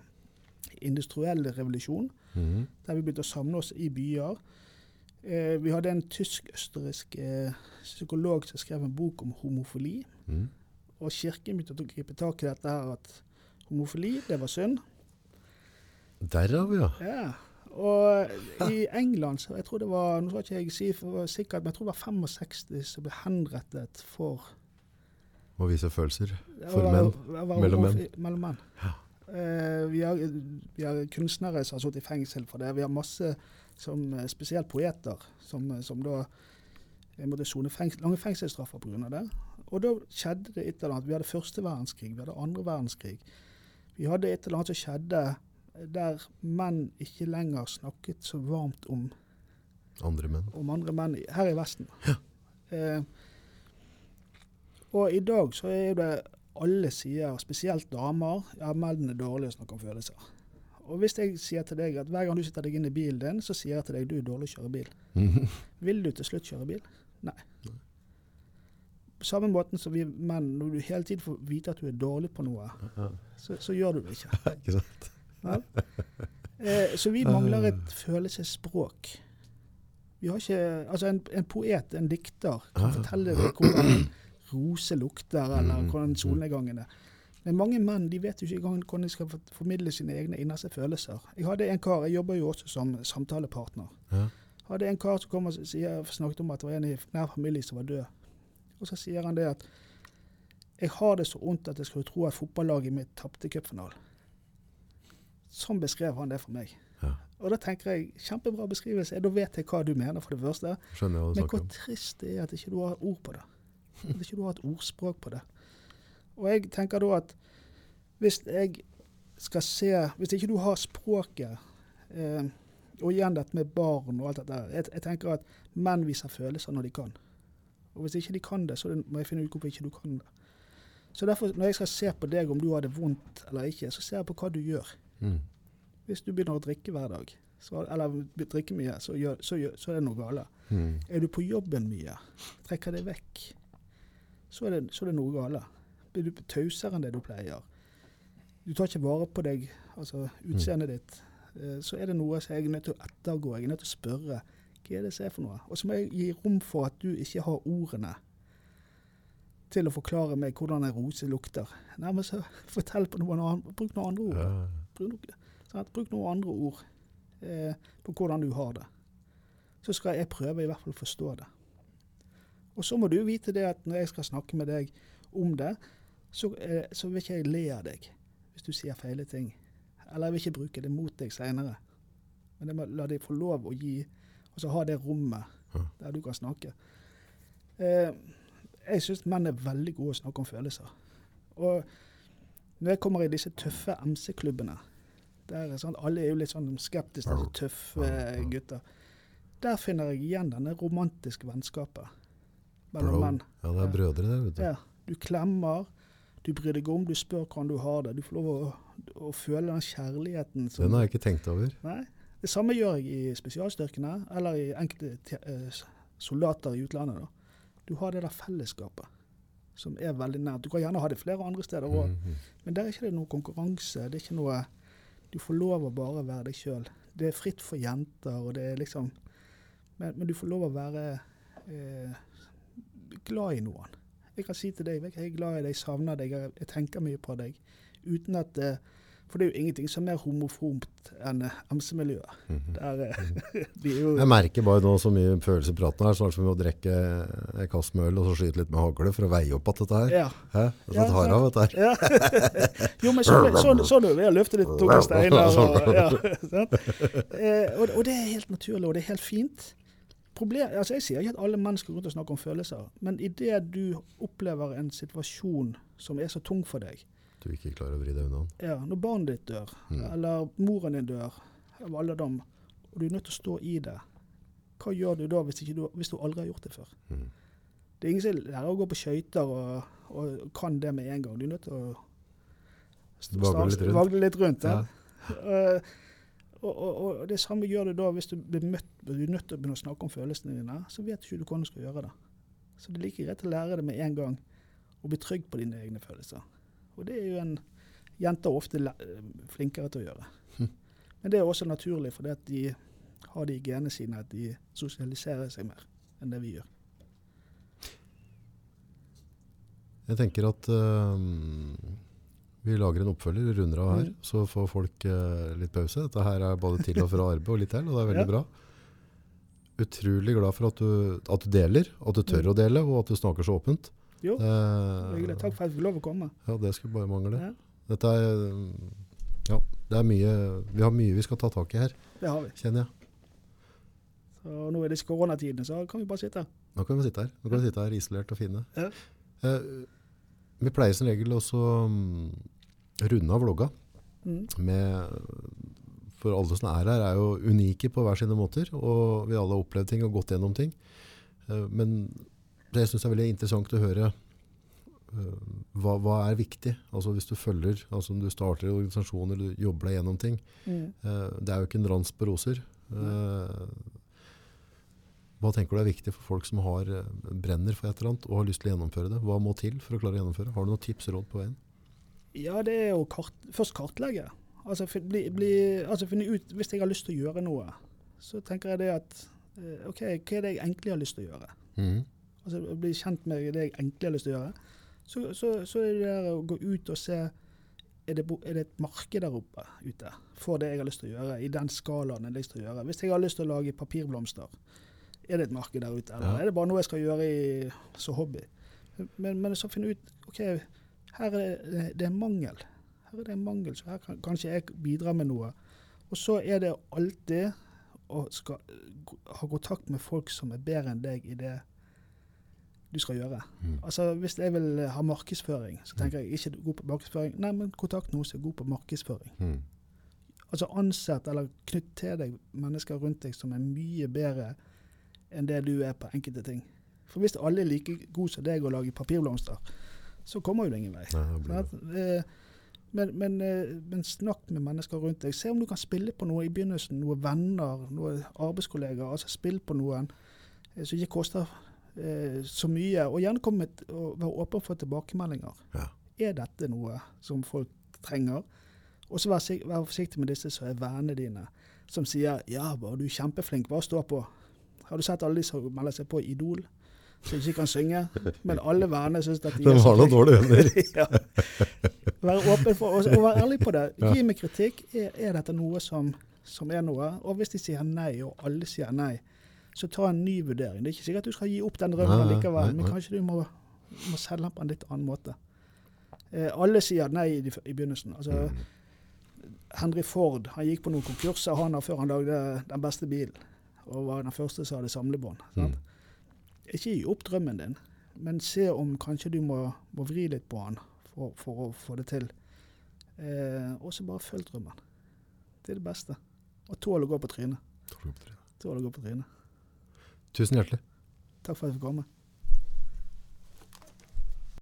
industriell revolusjon Mhm. der vi begynte å samle oss i byer. Eh, vi hadde en tysk-østerriksk eh, psykolog som skrev en bok om homofili. Mm. Og kirken begynte å gripe tak i dette her at homofili, det var synd. Derav, ja. Ja. Og i England, så jeg tror det var nå skal ikke jeg si for sikkert, men jeg tror det var 65 som ble henrettet for Å vise følelser. For menn. Mellom menn. Mellom menn. Eh, vi, har, vi har kunstnere som har sittet i fengsel for det. Vi har masse, som, eh, spesielt poeter, som, eh, som da måtte sone fengsel, lange fengselsstraffer pga. det. Og da skjedde det et eller annet. Vi hadde første verdenskrig, vi hadde andre verdenskrig. Vi hadde et eller annet som skjedde der menn ikke lenger snakket så varmt om Andre menn. om andre menn her i Vesten. Eh, og i dag så er det alle sier, spesielt damer, ja, menn er dårlige som snakke om følelser. Og hvis jeg sier til deg at hver gang du sitter deg inn i bilen din, så sier jeg til deg du er dårlig å kjøre bil. Vil du til slutt kjøre bil? Nei. På samme måten som vi menn, når du hele tiden får vite at du er dårlig på noe, Ja, så, så gjør du det ikke. ikke sant? Vel? Eh, så vi mangler et følelsesspråk. Vi har ikke, altså en, en poet, en dikter, kan fortelle deg hvordan rose lukter, eller Mm, hvordan mm. solnedgangen er. Men mange menn de vet jo ikke engang hvordan de skal formidle sine egne innerste følelser. Jeg hadde en kar, jeg jobber jo også som samtalepartner. Ja. hadde en kar som kom og sier, snakket om at det var en i nær familie som var død. Og så sier han det at jeg har det så vondt at jeg skulle tro at fotballaget mitt tapte cupfinalen. Sånn beskrev han det for meg. Ja. Og da tenker jeg, kjempebra beskrivelse. Da vet jeg hva du mener, for det første. Men hvor trist det er at ikke du har ord på det. At ikke du har et ordspråk på det. Og jeg tenker da at hvis jeg skal se Hvis ikke du har språket eh, Og igjen dette med barn og alt dette. Jeg, jeg tenker at menn viser følelser når de kan. Og hvis ikke de kan det, så må jeg finne ut hvorfor ikke du kan det. Så derfor, når jeg skal se på deg om du har det vondt eller ikke, så ser jeg på hva du gjør. Mm. Hvis du begynner å drikke hver dag, så, eller drikke mye, så, gjør, så, gjør, så er det noe galt. Mm. Er du på jobben mye, trekker det vekk, så er det, så er det noe galt. Blir du tausere enn det du pleier, du tar ikke vare på deg, altså utseendet ditt, eh, så er det noe som jeg er nødt til å ettergå. Jeg er nødt til å spørre hva er det som er for noe. Og så må jeg gi rom for at du ikke har ordene til å forklare meg hvordan en rose lukter. Nei, men så fortell på noen annen, bruk noen andre ord. Ja. Bruk, noe- sant? Bruk noen andre ord eh, på hvordan du har det. Så skal jeg prøve i hvert fall å forstå det. Og så må du vite det at når jeg skal snakke med deg om det, så, eh, så vil ikke jeg le av deg hvis du sier feile ting. Eller jeg vil ikke bruke det mot deg seinere. Men jeg må la deg få lov å gi Altså ha det rommet der du kan snakke. Eh, jeg syns menn er veldig gode å snakke om følelser. Og når jeg kommer i disse tøffe MC-klubbene, der er sånn, alle er jo litt sånn skeptiske til tøffe gutter, der finner jeg igjen denne romantiske vennskapet mellom menn. ja, det er brødre, det. vet du. Ja, du klemmer, du bryr deg om, du spør hvordan du har det. Du får lov å, å føle den kjærligheten som Den har jeg ikke tenkt over. Nei. Det samme gjør jeg i spesialstyrkene, eller i enkelte te- eh, soldater i utlandet. da. Du har det der fellesskapet som er veldig nært. Du kan gjerne ha det flere andre steder òg, Mm. men der er ikke det noe konkurranse. Det er ikke noe Du får lov å bare være deg sjøl. Det er fritt for jenter, og det er liksom Men, men du får lov å være eh, glad i noen. Jeg kan si til deg jeg er glad i deg, savner deg, jeg, tenker mye på deg. Uten at eh, For det er jo ingenting som er mer homofomt enn eh, MC-miljøet. Mhm. Eh, er jo Jeg merker bare nå så mye følelser i praten her, snart som vi må drikke en kasse med øl og så skyte litt med hagle for å veie opp at dette her. Ja. Hæ? Det Ja, av, dette her. ja. jo, men sånn så, så du ved å løfte litt tunge steiner. Og, ja, eh, og, og det er helt naturlig, og det er helt fint. Problem, altså jeg sier ikke at alle menn skal gå ut og snakke om følelser, men idet du opplever en situasjon som er så tung for deg, Du ikke klarer å vri deg unna. ja, når barnet ditt dør, Mm. eller moren din dør av alderdom, og du er nødt til å stå i det, hva gjør du da hvis, du, hvis du aldri har gjort det før? Mm. Det er ingen som lærer å gå på skøyter og, og kan det med en gang. Du er nødt til å Vagle litt rundt. vagle litt rundt. Ja. Ja. Eh, og, og, og det samme gjør du da hvis du blir møtt, du er nødt til å begynne å snakke om følelsene dine. Så vet du ikke hvordan du skal gjøre det. Så det er like greit å lære det med en gang, og bli trygg på dine egne følelser. Og det er jo en jenter ofte flinkere til å gjøre. Hm. Men det er også naturlig, fordi at de har det i genene sine at de sosialiserer seg mer enn det vi gjør. Jeg tenker at eh, vi lager en oppfølger, vi runder av her, Mm. så får folk eh, litt pause. Dette her er både til og fra arbeid og litt til, og det er veldig Ja. bra. Utrolig glad for at du, at du deler, at du tør Mm. å dele, og at du snakker så åpent. Jo, Eh, hyggelig. Takk for at jeg fikk lov å komme. Ja, det skulle bare mangle. Ja, Dette er, ja, det er mye, vi har mye vi skal ta tak i her, det har vi. kjenner jeg. Så nå i disse koronatidene så kan vi bare sitte her. Nå kan vi sitte her. Nå kan vi sitte her isolert og fine. Ja. Eh, vi pleier som regel også um, runde av vlogga Mm. med For alle som er her, er jo unike på hver sine måter, og vi alle har opplevd ting og gått gjennom ting. Uh, men det jeg syns er veldig interessant å høre uh, hva, hva er viktig? Altså Hvis du følger, altså om du starter i organisasjon eller du jobber deg gjennom ting. Mm. Uh, det er jo ikke en rans på roser. Eh, hva tenker du er viktig for folk som har, eh, brenner for et eller annet og har lyst til å gjennomføre det? Hva må til for å klare å gjennomføre? Har du noen tips og råd på veien? Ja, det er å kart, først kartlegge. Altså, bli, bli, altså finne ut Hvis jeg har lyst til å gjøre noe, så tenker jeg det at eh, OK, hva er det jeg egentlig har lyst til å gjøre? Mm. Altså bli kjent med det jeg egentlig har lyst til å gjøre. Så, så, så er det der å gå ut og se er det, er det et marked der oppe ute for det jeg har lyst til å gjøre, i den skalaen jeg har lyst til å gjøre. Hvis jeg har lyst til å lage papirblomster, er det et marked der ute, eller Ja. er det bare noe jeg skal gjøre i, som hobby? Men, men så finne ut OK, her er det, det er mangel. Her er det en mangel, så her kan kanskje jeg bidra med noe. Og så er det alltid å skal, ha kontakt med folk som er bedre enn deg i det du skal gjøre. Mm. Altså Hvis jeg vil ha markedsføring, så tenker jeg ikke god på markedsføring. Nei, men kontakt noen som er god på markedsføring. Mm. Altså ansett eller knytt til deg mennesker rundt deg som er mye bedre enn det du er på enkelte ting. For hvis alle er like gode som deg å lage papirblomster, så kommer jo det ingen vei. Nei, det. Eh, Men, men, eh, men snakk med mennesker rundt deg. Se om du kan spille på noe i begynnelsen. Noen venner, noen arbeidskollegaer. altså Spill på noen eh, som ikke koster eh, så mye. Og gjerne kom med, og være åpen for tilbakemeldinger. Ja. Er dette noe som folk trenger? Og så vær, vær forsiktig med disse som er vennene dine, som sier 'ja, du er kjempeflink, bare stå på'. Har du sett alle de som melder seg på Idol, som ikke kan synge? Men alle vennene syns at de De har noen dårlige venner. ja. Være åpen for og, og være ærlig på det. Gi meg kritikk. Er, er dette noe som, som er noe? Og hvis de sier nei, og alle sier nei, så ta en ny vurdering. Det er ikke sikkert at du skal gi opp den drømmen likevel, men kanskje du må, må selge den på en litt annen måte. Eh, alle sier nei i, i begynnelsen. Altså, Mm. Henry Ford han gikk på noen konkurser han har før han lagde den beste bilen. Og var den første som hadde samlebånd. Mm. Ikke gi opp drømmen din, men se om kanskje du må, må vri litt på den for, for å få det til. Eh, og så bare følg drømmen. Det er det beste. Og tål å gå på trynet. Tål å gå på trynet. Tusen hjertelig. Takk for at jeg fikk komme.